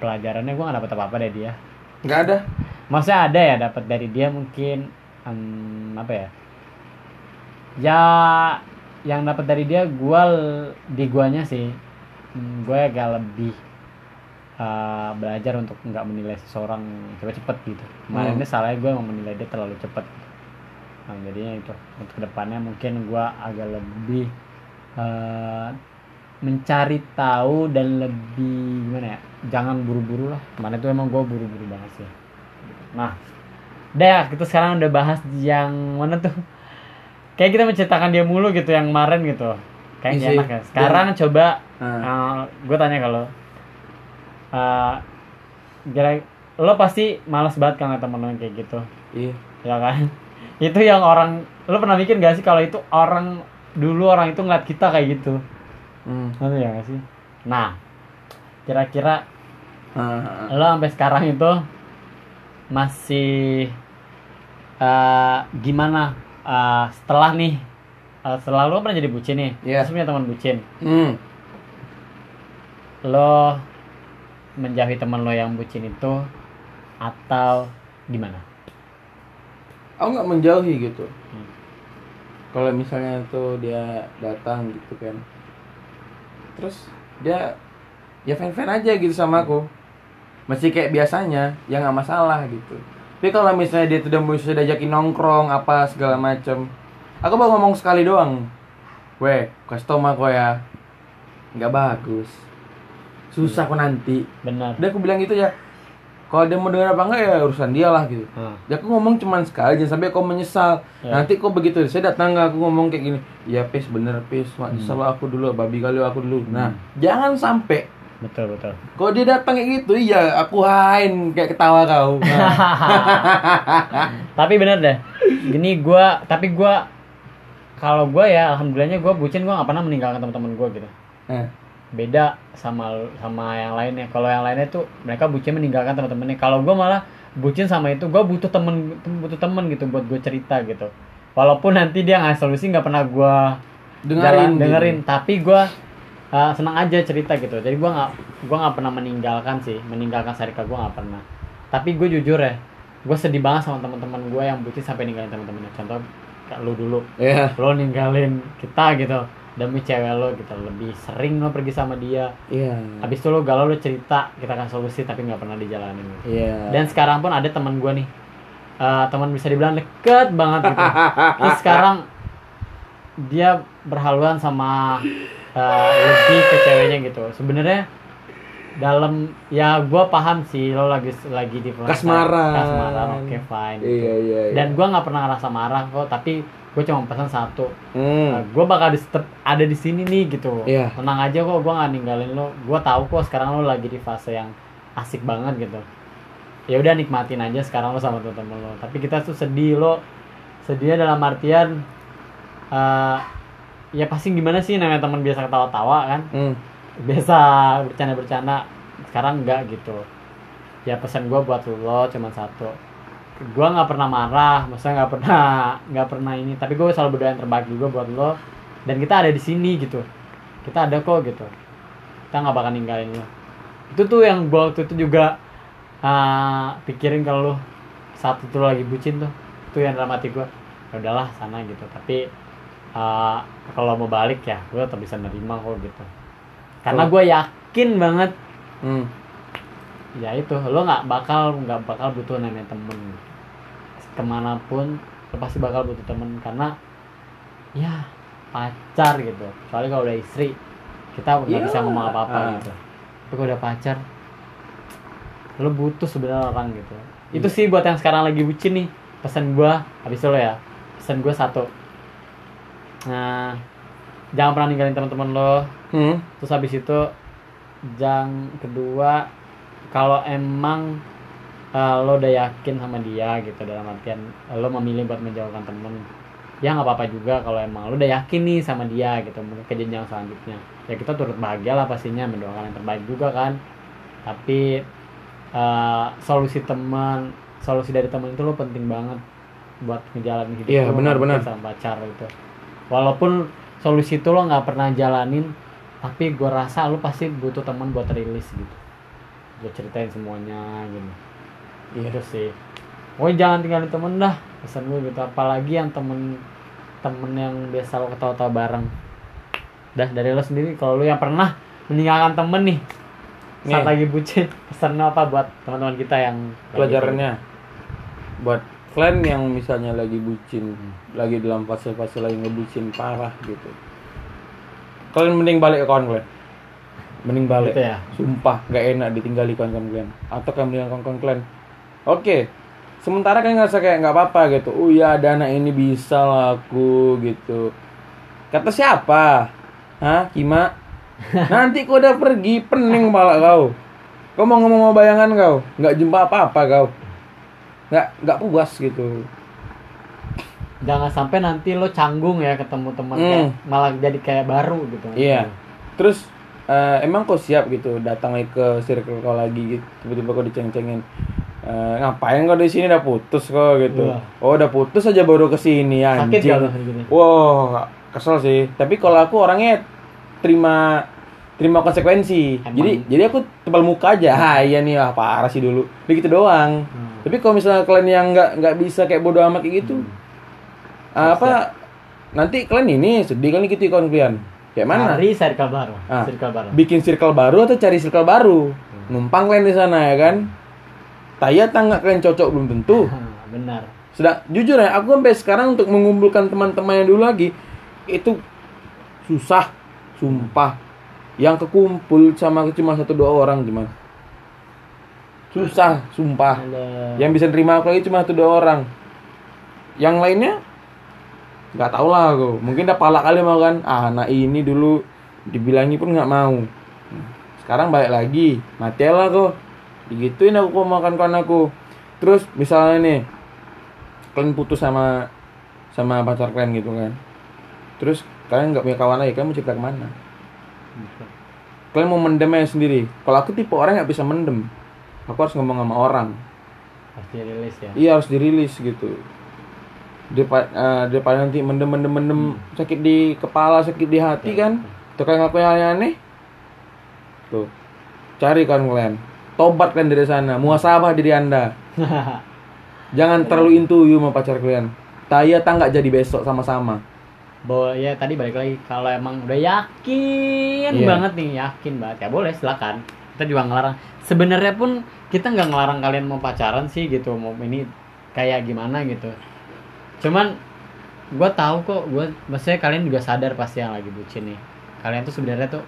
pelajarannya gue nggak dapat apa-apa dari dia. Nggak ada. maksudnya ada ya dapat dari dia mungkin em, apa ya? Ya yang dapat dari dia gua l- di guanya sih mm, gue agak lebih uh, belajar untuk nggak menilai seseorang cepet-cepet gitu. Kemarin Hmm. ini salahnya gue emang menilai dia terlalu cepet nah, jadinya itu. Untuk ke depannya mungkin gua agak lebih uh, mencari tahu dan lebih gimana ya jangan buru-buru lah. Kemarin itu emang gue buru-buru banget sih. Nah udah kita sekarang udah bahas yang mana tuh? Kayak kita menceritakan dia mulu gitu yang kemarin gitu. Kayak Iya enak ya. Sekarang coba Nah, gue tanya kalau uh, kira lo pasti malas banget kan temen lo kayak gitu iya. ya kan [LAUGHS] itu yang orang lo pernah mikir gak sih kalau itu orang dulu orang itu ngeliat kita kayak gitu Hmm. Ngerti ya gak sih nah kira-kira Ah, lo sampai sekarang itu masih eh, gimana eh, setelah nih eh, setelah lo pernah jadi bucin nih Iya. terus punya teman bucin Hmm. lo menjauhi teman lo yang bucin itu atau gimana? Aku nggak menjauhi gitu. Hmm. Kalau misalnya tuh dia datang gitu kan, terus dia ya fan fan aja gitu sama aku, masih kayak biasanya, ya nggak masalah gitu. Tapi kalau misalnya dia sudah mau sudah ajakin nongkrong apa segala macem, aku baru ngomong sekali doang, weh, kasih tau aku ya, nggak bagus, susah kok nanti. benar Udah aku bilang gitu ya, kalau dia mau denger apa enggak ya urusan dia lah gitu. Ah, Ya aku ngomong cuman sekali jangan sampai kau menyesal. Ya. Nanti kok begitu saya datang nggak aku ngomong kayak gini. Ya pis bener pis, mak Hmm. salah aku dulu, babi kali aku dulu. Nah, jangan sampai betul betul kalau dia datang kayak gitu, iya aku hain kayak ketawa kau. [LAUGHS] Nah, [LAUGHS] tapi bener deh gini gua tapi gua kalau gua ya alhamdulillahnya gua bucin gua nggak pernah meninggalkan teman-teman gua gitu nah, beda sama sama yang lainnya. Kalau yang lainnya tuh mereka bucin meninggalkan teman-temannya. Kalau gue malah bucin sama itu gue butuh temen butuh temen gitu buat gue cerita gitu. Walaupun nanti dia ngasih solusi nggak pernah gue dengerin, gitu. dengerin. Tapi gue uh, senang aja cerita gitu. Jadi gue nggak gue nggak pernah meninggalkan sih. Meninggalkan Sarika gue nggak pernah. Tapi gue jujur ya gue sedih banget sama teman-teman gue yang bucin sampai ninggalin teman-temannya. Contoh lu dulu. Ya, lo ninggalin kita gitu demi cewek lo gitu lebih sering lo pergi sama dia iya. habis itu lo galau lo cerita kita kasih solusi tapi nggak pernah dijalanin gitu. Iya. dan sekarang pun ada teman gue nih eh, teman bisa dibilang deket banget gitu terus sekarang dia berhaluan sama eh, lebih ke ceweknya gitu sebenarnya dalam ya gue paham sih lo lagi lagi di Kasmaran. kasmaran oke fine gitu. Iya iya. iya. dan gue nggak pernah ngerasa marah kok tapi gue cuma pesan satu. Hmm. gue bakal di ada di sini nih gitu. Iya. tenang aja kok gue nggak ninggalin lo. Gue tahu kok sekarang lo lagi di fase yang asik banget gitu. Ya udah nikmatin aja sekarang lo sama temen lo. Tapi kita tuh sedih lo. Sedihnya dalam artian eh ya pasti gimana sih namanya teman biasa ketawa-tawa kan? Hmm. biasa bercanda-bercanda. Sekarang enggak gitu. Ya pesan gue buat lo cuman satu gue nggak pernah marah maksudnya nggak pernah [LAUGHS] nggak pernah ini. Tapi gue selalu berdoa yang terbaik juga buat lo. Dan kita ada di sini gitu. Kita ada kok gitu. Kita nggak bakal ninggalin lo. Itu tuh yang gue waktu itu juga ah, pikirin kalau lo. Saat itu lo lagi bucin tuh. Itu yang dalam hati gue ya udahlah sana gitu. Tapi ah, kalau mau balik ya gue tetap bisa nerima kok gitu. Karena gue yakin banget. Hmm. ya itu lo nggak bakal nggak bakal butuh namanya temen ke mana pun lo pasti bakal butuh temen. Karena ya pacar gitu. Soalnya kalau udah istri kita nggak Iya. bisa ngomong apa apa Ah. gitu. Tapi kalau udah pacar lo butuh sebenarnya orang gitu. Itu sih buat yang sekarang lagi bucin nih. Pesan gua habis lo ya. Pesan gua satu. Nah jangan pernah ninggalin teman-teman lo. Hmm. terus habis itu yang kedua kalau emang uh, lo udah yakin sama dia gitu dalam artian lo memilih buat menjauhkan temen. Ya nggak apa-apa juga kalau emang lo udah yakin nih sama dia gitu mungkin ke jenjang selanjutnya. Ya kita turut bahagia lah pastinya mendoakan yang terbaik juga kan. Tapi uh, solusi teman solusi dari teman itu lo penting banget buat ngejalanin hidup lo, benar, benar. sama pacar itu. Walaupun solusi itu lo nggak pernah jalanin tapi gue rasa lo pasti butuh teman buat rilis gitu. Buat ceritain semuanya gitu Iya. sih Pokoknya jangan tinggalin temen dah pesan gue gitu apalagi yang temen temen yang biasa lo ketawa-tawa bareng dah dari lo sendiri kalau lo yang pernah meninggalkan temen nih saat lagi bucin [LAUGHS] pesan apa buat teman-teman kita yang lagi- Pelajarannya buat kalian yang misalnya lagi bucin, Hmm. lagi dalam fase-fase lagi ngebucin parah gitu. Kalian mending balik ke kawan kalian. Mending balik. gitu ya Sumpah gak enak ditinggali kawan-kawan kalian Atau kalian meninggalkan kawan kalian Oke Sementara kalian ngerasa kayak nggak apa-apa gitu Oh ya ada anak ini bisa lah aku gitu Kata siapa? Hah? Kima? [LAUGHS] Nanti kau udah pergi pening kepala kau Kau mau ngomong sama bayangan kau Nggak jumpa apa-apa kau Nggak, nggak puas gitu jangan sampai nanti lo canggung ya ketemu teman Hmm. kayak malah jadi kayak baru gitu Iya. Terus eh, emang kau siap gitu datang ke circle kau lagi gitu tiba-tiba kau diceng-cengin Eh, ngapain kau di sini udah putus kok gitu. Wah. Oh udah putus aja baru ke sini sakit anjing. gak lo gitu Wah, kesel sih. Tapi kalau aku orangnya terima terima konsekuensi. Emang. Jadi jadi aku tebal muka aja. Ah iya nih ah parah sih dulu. Begitu doang. Hmm. Tapi kalau misalnya kalian yang nggak nggak bisa kayak bodo amat kayak gitu, Hmm. apa nanti kalian ini sedih kan gitu kawan kalian. Kayak mana? cari circle baru Ah. circle baru bikin circle baru atau cari circle baru numpang kalian di sana ya kan tanya tangga kalian cocok belum tentu. [LAUGHS] Benar. Sudah jujur ya aku sampai sekarang untuk mengumpulkan teman-teman yang dulu lagi itu susah sumpah. Yang kekumpul sama cuma satu dua orang cuman. Susah sumpah. Ada- yang bisa nerima aku lagi cuma satu dua orang. Yang lainnya nggak tahu lah aku. Mungkin udah pala kali mau kan ah anak ini dulu dibilangi pun nggak mau. Sekarang balik lagi mati lah kok digituin aku kok makan aku. Terus misalnya nih kalian putus sama sama pacar kalian gitu kan. Terus kalian nggak punya kawan lagi kalian mau cerita ke mana? Kalian mau mendem aja sendiri. Kalau aku tipe orang nggak bisa mendem. Aku harus ngomong sama orang. Pasti rilis ya? Iya harus dirilis gitu. Daripada, eh, daripada nanti mendem mendem mendem sakit di kepala sakit di hati kan. Tuh kayak ngakuin yang aneh. Tuh. Cari kan kalian. Tobat kan dari sana. Muasabah diri anda. [LAUGHS] Jangan terlalu into you sama pacar kalian. Taya tangga jadi besok sama-sama. bahwa ya tadi balik lagi kalau emang udah yakin Iya. banget nih yakin banget ya boleh silakan kita juga ngelarang sebenarnya pun kita nggak ngelarang kalian mau pacaran sih gitu mau ini kayak gimana gitu cuman gue tahu kok gue maksudnya kalian juga sadar pasti yang lagi bucin nih kalian tuh sebenarnya tuh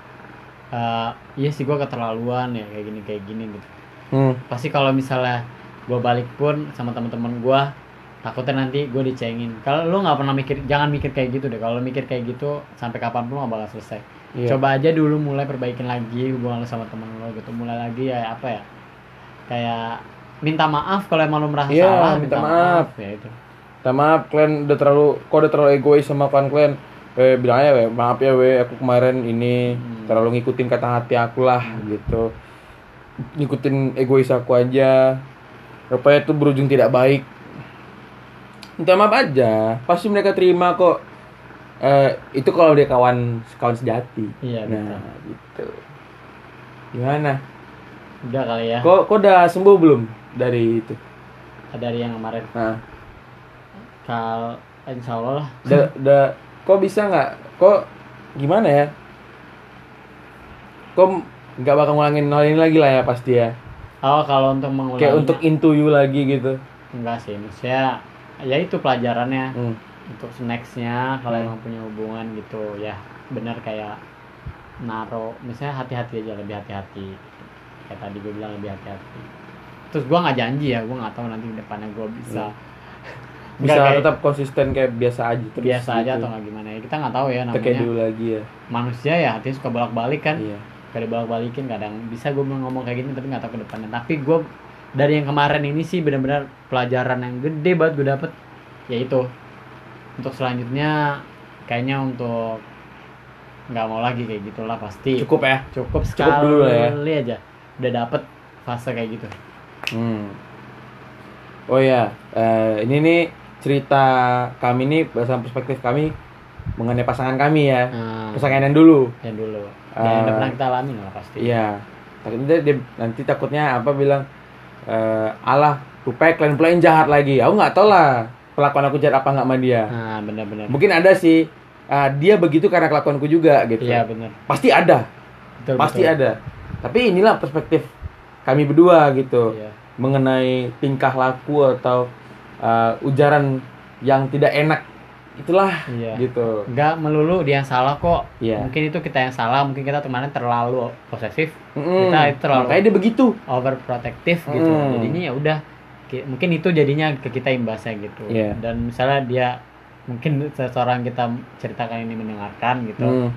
eh, iya sih gue keterlaluan ya kayak gini kayak gini gitu Hmm. pasti kalau misalnya gue balik pun sama teman-teman gue takutnya nanti gue dicengin kalau lu nggak pernah mikir jangan mikir kayak gitu deh kalau mikir kayak gitu sampai kapan pun nggak bakal selesai Iya. coba aja dulu mulai perbaikin lagi hubungan lu sama temen lu gitu mulai lagi ya apa ya kayak minta maaf kalau emang lu merasa Iya, salah minta maaf. ya itu Minta maaf kalian udah terlalu kok udah terlalu egois sama kawan kalian. Eh bilang aja weh, maaf ya weh, aku kemarin ini Hmm. terlalu ngikutin kata hati aku lah gitu. Ngikutin egois aku aja. Rupanya itu berujung tidak baik. Minta maaf aja, pasti mereka terima kok. Eh itu kalau dia kawan kawan sejati. iya Nah, betul gitu. Gimana? udah kali ya Kok kok udah sembuh belum dari itu? dari yang kemarin Nah, kal insya Allah lah udah, udah kok bisa nggak? Kok gimana ya? Kok nggak bakal ngulangin hal ini lagi lah ya pasti ya. oh kalau untuk mengulangi Kayak untuk into you lagi gitu. enggak sih maksudnya ya itu pelajarannya Hmm. untuk nextnya kalau Hmm. emang punya hubungan gitu ya benar kayak naro misalnya hati-hati aja lebih hati-hati kayak tadi gue bilang lebih hati-hati terus gue nggak janji ya gue nggak tahu nanti depannya gue bisa Bisa kayak tetap konsisten kayak biasa aja terus. biasa aja gitu. atau nggak gimana ya kita nggak tahu ya Kita kayak namanya dulu lagi ya. manusia ya hatinya suka bolak-balik kan Iya. kadang bolak-balikin kadang bisa gue ngomong kayak gini tapi nggak tahu ke depannya tapi gue dari yang kemarin ini sih benar-benar pelajaran yang gede banget gue dapet yaitu untuk selanjutnya kayaknya untuk nggak mau lagi kayak gitulah pasti Cukup ya. cukup Cukup sekali dulu lah ya. aja udah dapet fase kayak gitu Hmm. Oh ya, eh, ini nih cerita kami nih berdasarkan perspektif kami mengenai pasangan kami ya. nah, Pasangan yang dulu. yang dulu ya, yang udah pernah kita alami lah pasti Iya. Takutnya dia, nanti takutnya apa bilang eh Allah rupanya kalian pula yang jahat lagi. Aku nggak tahu lah kelakuan aku jahat apa nggak sama dia. nah benar-benar Mungkin ada sih eh, dia begitu karena kelakuanku juga gitu. iya benar Pasti ada, betul pasti betul. ada. Tapi inilah perspektif kami berdua gitu iya mengenai tingkah laku atau eh, ujaran yang tidak enak. Itulah iya gitu. nggak melulu dia yang salah kok Iya. mungkin itu kita yang salah mungkin kita kemarin terlalu posesif Mm-mm. Kita terlalu- Makanya dia begitu. overprotective gitu Hmm. jadinya ya udah ki- mungkin itu jadinya ke kita imbasnya gitu Iya. dan misalnya dia mungkin seseorang kita ceritakan ini mendengarkan gitu Hmm.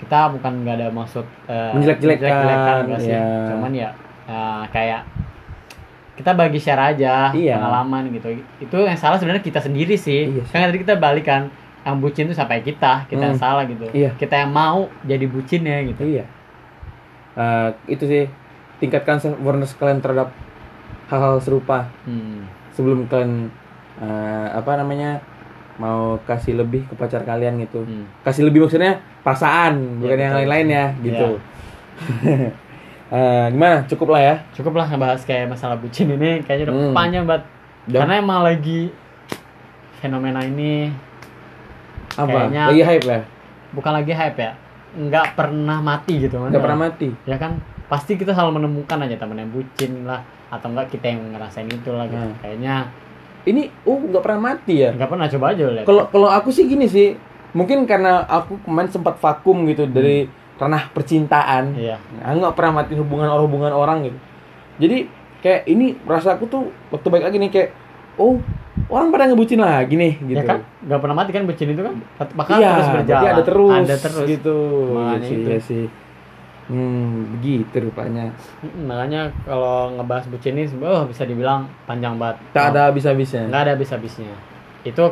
kita bukan nggak ada maksud eh, Menjelek-jelekan, menjelek-jelekan, nggak sih iya. cuman ya eh, kayak kita bagi share aja Iya. pengalaman gitu itu yang salah sebenarnya kita sendiri sih Iya sih. kan tadi kita balikan yang bucin tuh sampai kita kita yang Hmm. salah gitu Iya. kita yang mau jadi bucin ya gitu Iya. Eh, itu sih tingkatkan awareness kalian terhadap hal-hal serupa Hmm. sebelum kalian eh, apa namanya mau kasih lebih ke pacar kalian gitu. Hmm. Kasih lebih maksudnya perasaan bukan Iya, yang betul. lain-lain ya gitu. [LAUGHS] Eh, gimana? Cukup lah ya. cukup lah ngebahas kayak masalah bucin ini kayaknya udah Hmm. panjang banget karena emang lagi fenomena ini Apa? kayaknya- Lagi hype ya? bukan lagi hype ya nggak pernah mati gitu Nggak pernah mati. ya kan pasti kita selalu menemukan aja temen yang bucin lah atau enggak kita yang ngerasain itu lah gitu Hmm. kayaknya Ini oh nggak pernah mati ya? nggak pernah coba aja lihat Kalau kalau aku sih gini sih, mungkin karena aku kemarin sempat vakum gitu dari ranah percintaan. iya Nah, nggak pernah matiin hubungan orang hubungan orang gitu. Jadi kayak ini rasaku tuh waktu baik lagi nih kayak oh orang pada ngebucin lagi nih gitu. ya kan nggak pernah mati kan bucin itu kan bakal iya, terus berjalan ada terus, ada terus gitu. Makanya Iya sih, itu. iya sih. Hmm, begitu rupanya. Mm, makanya kalau ngebahas bucin ini oh, bisa dibilang panjang banget Tak ada habis-habisnya. nggak ada habis-habisnya itu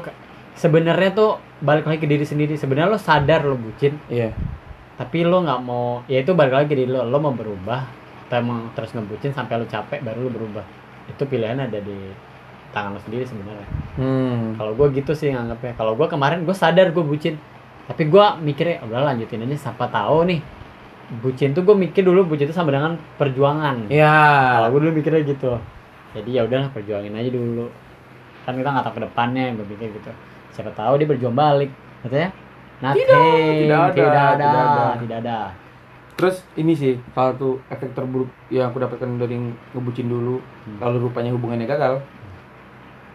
sebenarnya tuh balik lagi ke diri sendiri sebenarnya lo sadar lo bucin Iya. Tapi lo nggak mau ya itu balik lagi diri lo lo mau berubah atau emang terus ngebucin sampai lo capek baru lo berubah. Itu pilihan ada di tangan lo sendiri sebenarnya. Hmm. kalau gue gitu sih nganggapnya. Kalau gue kemarin gue sadar gue bucin. Tapi gue mikirnya udah lanjutin aja siapa tahu nih. Bucin tuh gue mikir dulu bucin itu sama dengan perjuangan. Iya. kalau gue dulu mikirnya gitu. Jadi ya udahlah perjuangin aja dulu. Kan kita nggak tahu ke depannya gue pikir gitu. Siapa tahu dia berjuang balik katanya Nothing, tidak ada, tidak ada, tidak ada. tidak ada. Terus ini sih salah satu efek terburuk yang aku dapatkan dari ngebucin dulu, Hmm. lalu rupanya hubungannya gagal.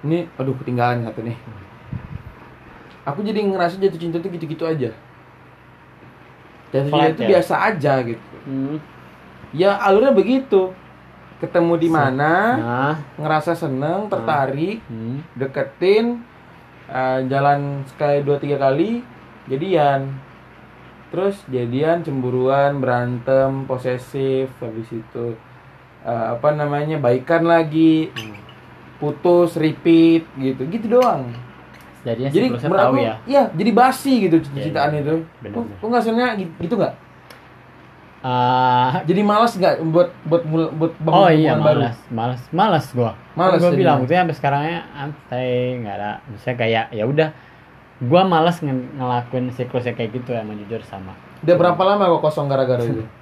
Ini, aduh ketinggalan satu nih. Aku jadi ngerasa jatuh cinta tuh gitu-gitu aja. jatuh cinta itu ya? biasa aja gitu Hmm. ya alurnya begitu ketemu di mana Nah. ngerasa seneng tertarik Hmm. deketin eh, jalan sekali dua tiga kali jadian terus jadian cemburuan berantem posesif habis itu eh, apa namanya baikan lagi Hmm. putus repeat gitu gitu doang Jadinya jadi tahu ya. iya jadi basi gitu cintaan iya, itu benar, Kok benar. kok nggak senangnya gitu, gitu nggak Ah, jadi malas nggak buat buat buat bangun oh iya malas, malas, malas gua. Malas gua bilang itu sampai sekarangnya santai, nggak ada. Misalnya kayak ya udah, gua malas nge- ngelakuin siklusnya kayak gitu ya, jujur sama. udah berapa lama kok kosong gara-gara itu [LAUGHS]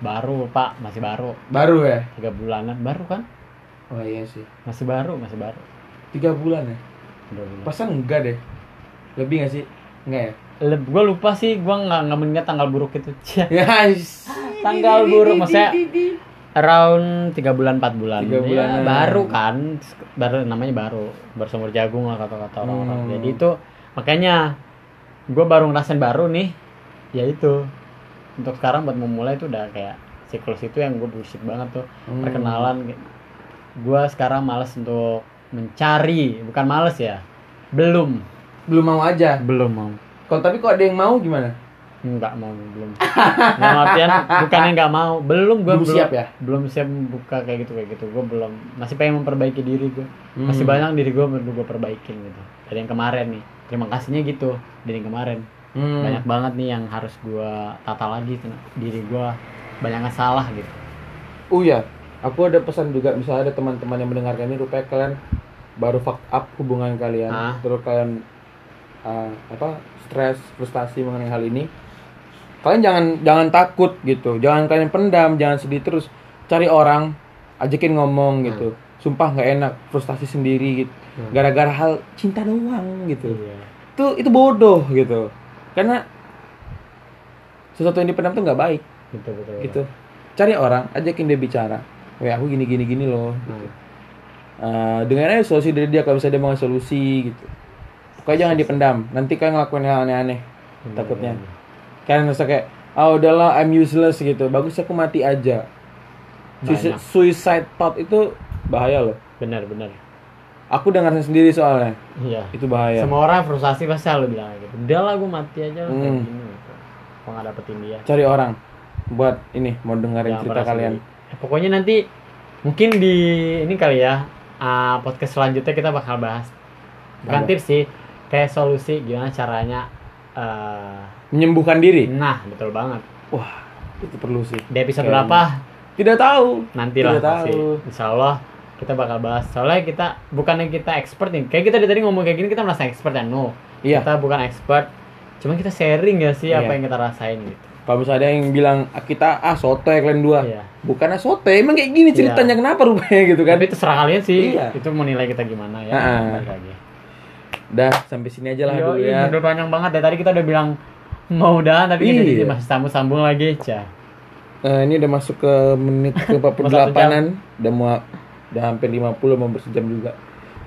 Baru pak, masih baru, baru ya tiga bulanan, baru kan? oh iya sih Masih baru, masih baru. tiga bulan ya Tiga bulan. Pasan enggak deh. Lebih gak sih? Enggak ya? Leb, gua lupa sih, gua nggak nggak mengingat tanggal buruk itu. [LAUGHS] Cia. Guys. Tanggal buruk maksudnya around tiga bulan empat bulan. Tiga Ya, bulanan. baru kan, baru namanya baru, bersumur jagung lah kata-kata orang-orang. Hmm. Jadi itu makanya gue baru ngerasain baru nih, ya itu untuk sekarang buat memulai itu udah kayak siklus itu yang gue bullshit banget tuh Hmm. perkenalan. Gue sekarang males untuk mencari, bukan males ya, belum, Belum mau aja. belum mau. Kalau tapi kok ada yang mau gimana? Enggak mau belum. Nggak artian bukannya nggak mau, belum gue Belum siap ya? Belum siap buka kayak gitu kayak gitu. Gue belum masih pengen memperbaiki diri gue. Masih Hmm. banyak diri gue perlu gue perbaikin gitu. Dari yang kemarin nih. Terima kasihnya gitu dari kemarin. Hmm. Banyak banget nih yang harus gue tata lagi diri gue. Banyak yang salah gitu. Oh iya, aku ada pesan juga misalnya ada teman-teman yang mendengarkan ini rupanya kalian baru fuck up hubungan kalian, Ah. terus kalian uh, apa stres, frustasi mengenai hal ini. Kalian jangan jangan takut gitu, jangan kalian pendam, jangan sedih terus. Cari orang, ajakin ngomong gitu. Sumpah nggak enak, frustasi sendiri gitu. Hmm. Gara-gara hal cinta doang gitu. Iya. itu itu bodoh gitu karena sesuatu yang dipendam tuh nggak baik Betul betul. gitu cari orang ajakin dia bicara Weh aku gini gini gini loh Hmm. Eh, dengan aja solusi dari dia kalau bisa dia mau solusi gitu pokoknya jangan dipendam nanti kalian ngelakuin hal aneh-aneh Bener, takutnya kalian merasa kayak ah udahlah I'm useless gitu bagus aku mati aja Suicide, Banyak. suicide thought itu bahaya loh Bener bener. Aku udah ngerasain sendiri soalnya Iya. itu bahaya Semua orang frustasi pasti selalu bilang gitu. Udah lah gue mati aja lah kayak Hmm. gini gitu. Kok nggak dapetin dia. cari orang buat ini mau dengerin Jangan cerita pernah kalian. Eh, pokoknya nanti mungkin di ini kali ya ah, podcast selanjutnya kita bakal bahas bukan tips sih kayak solusi gimana caranya eh, menyembuhkan diri nah betul banget Wah, itu perlu sih. di episode Kayaknya. berapa Tidak tahu. nanti lah Tidak tahu. insya Allah kita bakal bahas soalnya kita bukannya kita expert nih kayak kita dari tadi ngomong kayak gini kita merasa expert ya no Iya. kita bukan expert cuma kita sharing ya sih apa Iya. yang kita rasain gitu Kalau misalnya ada yang bilang "Ah, kita ah sotoy kalian dua. Iya. Bukannya sotoy, emang kayak gini ceritanya kenapa rupanya gitu kan? tapi itu serah kalian sih Iya. itu mau nilai kita gimana ya lagi Udah sampai sini aja lah Yo, dulu ya. udah panjang banget dari tadi kita udah bilang mau udah tapi kita Iya. masih sambung-sambung lagi cah Eh, ini udah masuk ke menit ke [LAUGHS] 48-an. Udah mau udah hampir 50 mau bersejam juga.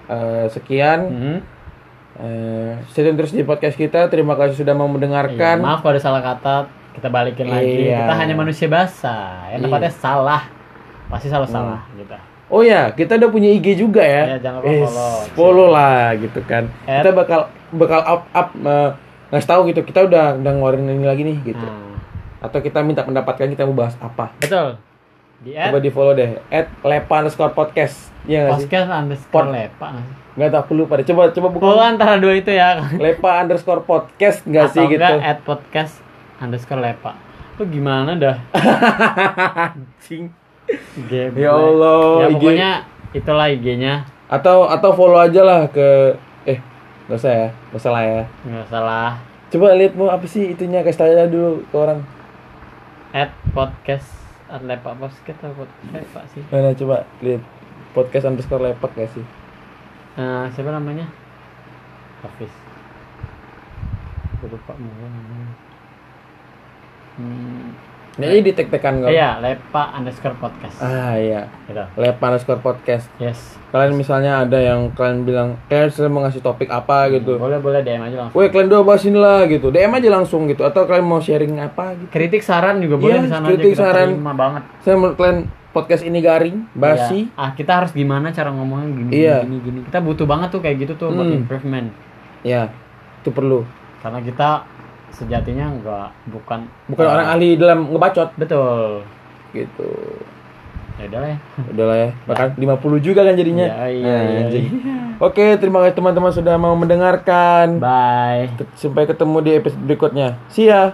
Eh, sekian. Hmm. Eh, stay tune terus di podcast kita. Terima kasih sudah mau Iya, mendengarkan. maaf kalau ada salah kata kita balikin lagi Iya. kita hanya manusia basah ya Iya. tepatnya salah pasti selalu salah gitu Oh ya, kita udah punya IG juga ya. Ya, jangan lupa Eh, follow. follow lah gitu kan. At- Kita bakal bakal up up eh, ngasih tahu gitu. Kita udah udah ngeluarin ini lagi nih gitu. Nah, Atau kita minta pendapat kalian kita mau bahas apa. betul di Coba add di follow deh. At lepa underscore podcast. Iya nggak sih? podcast underscore Pod- lepa nggak tahu aku lupa deh. Coba coba buka. Oh, antara dua itu ya [LAUGHS] Lepa underscore podcast nggak Atau sih gitu. enggak at podcast underscore lepa lu gimana dah Anjing. Ya Allah, ya IG. pokoknya itulah IG-nya Atau atau follow aja lah ke eh nggak usah ya, nggak usah lah ya. nggak salah Coba lihat mau apa sih itunya kasih aja dulu ke orang. at podcast at lepa podcast atau podcast lepa sih Mana coba lihat podcast underscore lepak gak sih? Nah, siapa namanya Hafiz lupa mau hmm. Jadi di tek-tekan kok. Iya, lepa underscore podcast. Ah iya. Gitu. Lepa underscore podcast. Yes. Kalian misalnya ada yang kalian bilang, kalian sering mau ngasih topik apa gitu. Boleh boleh DM aja langsung. Woi kalian dua bahas ini lah gitu. DM aja langsung gitu. Atau kalian mau sharing apa gitu. Kritik saran juga boleh Iya, di sana kritik, aja kita saran. terima banget. Saya menurut kalian podcast ini garing, basi. Iya. Ah, kita harus gimana cara ngomongnya gini Iya. gini gini. Kita butuh banget tuh kayak gitu tuh buat Hmm. improvement. Ya, itu perlu. Karena kita sejatinya enggak bukan Bukan orang ahli dalam ngebacot Betul. gitu. Ya udah lah ya. Udah lah ya. Bahkan 50 juga kan jadinya. Iya, iya, Nah, iya, anjing. Oke, terima kasih teman-teman sudah mau mendengarkan. Bye. Sampai ketemu di episode berikutnya. See ya.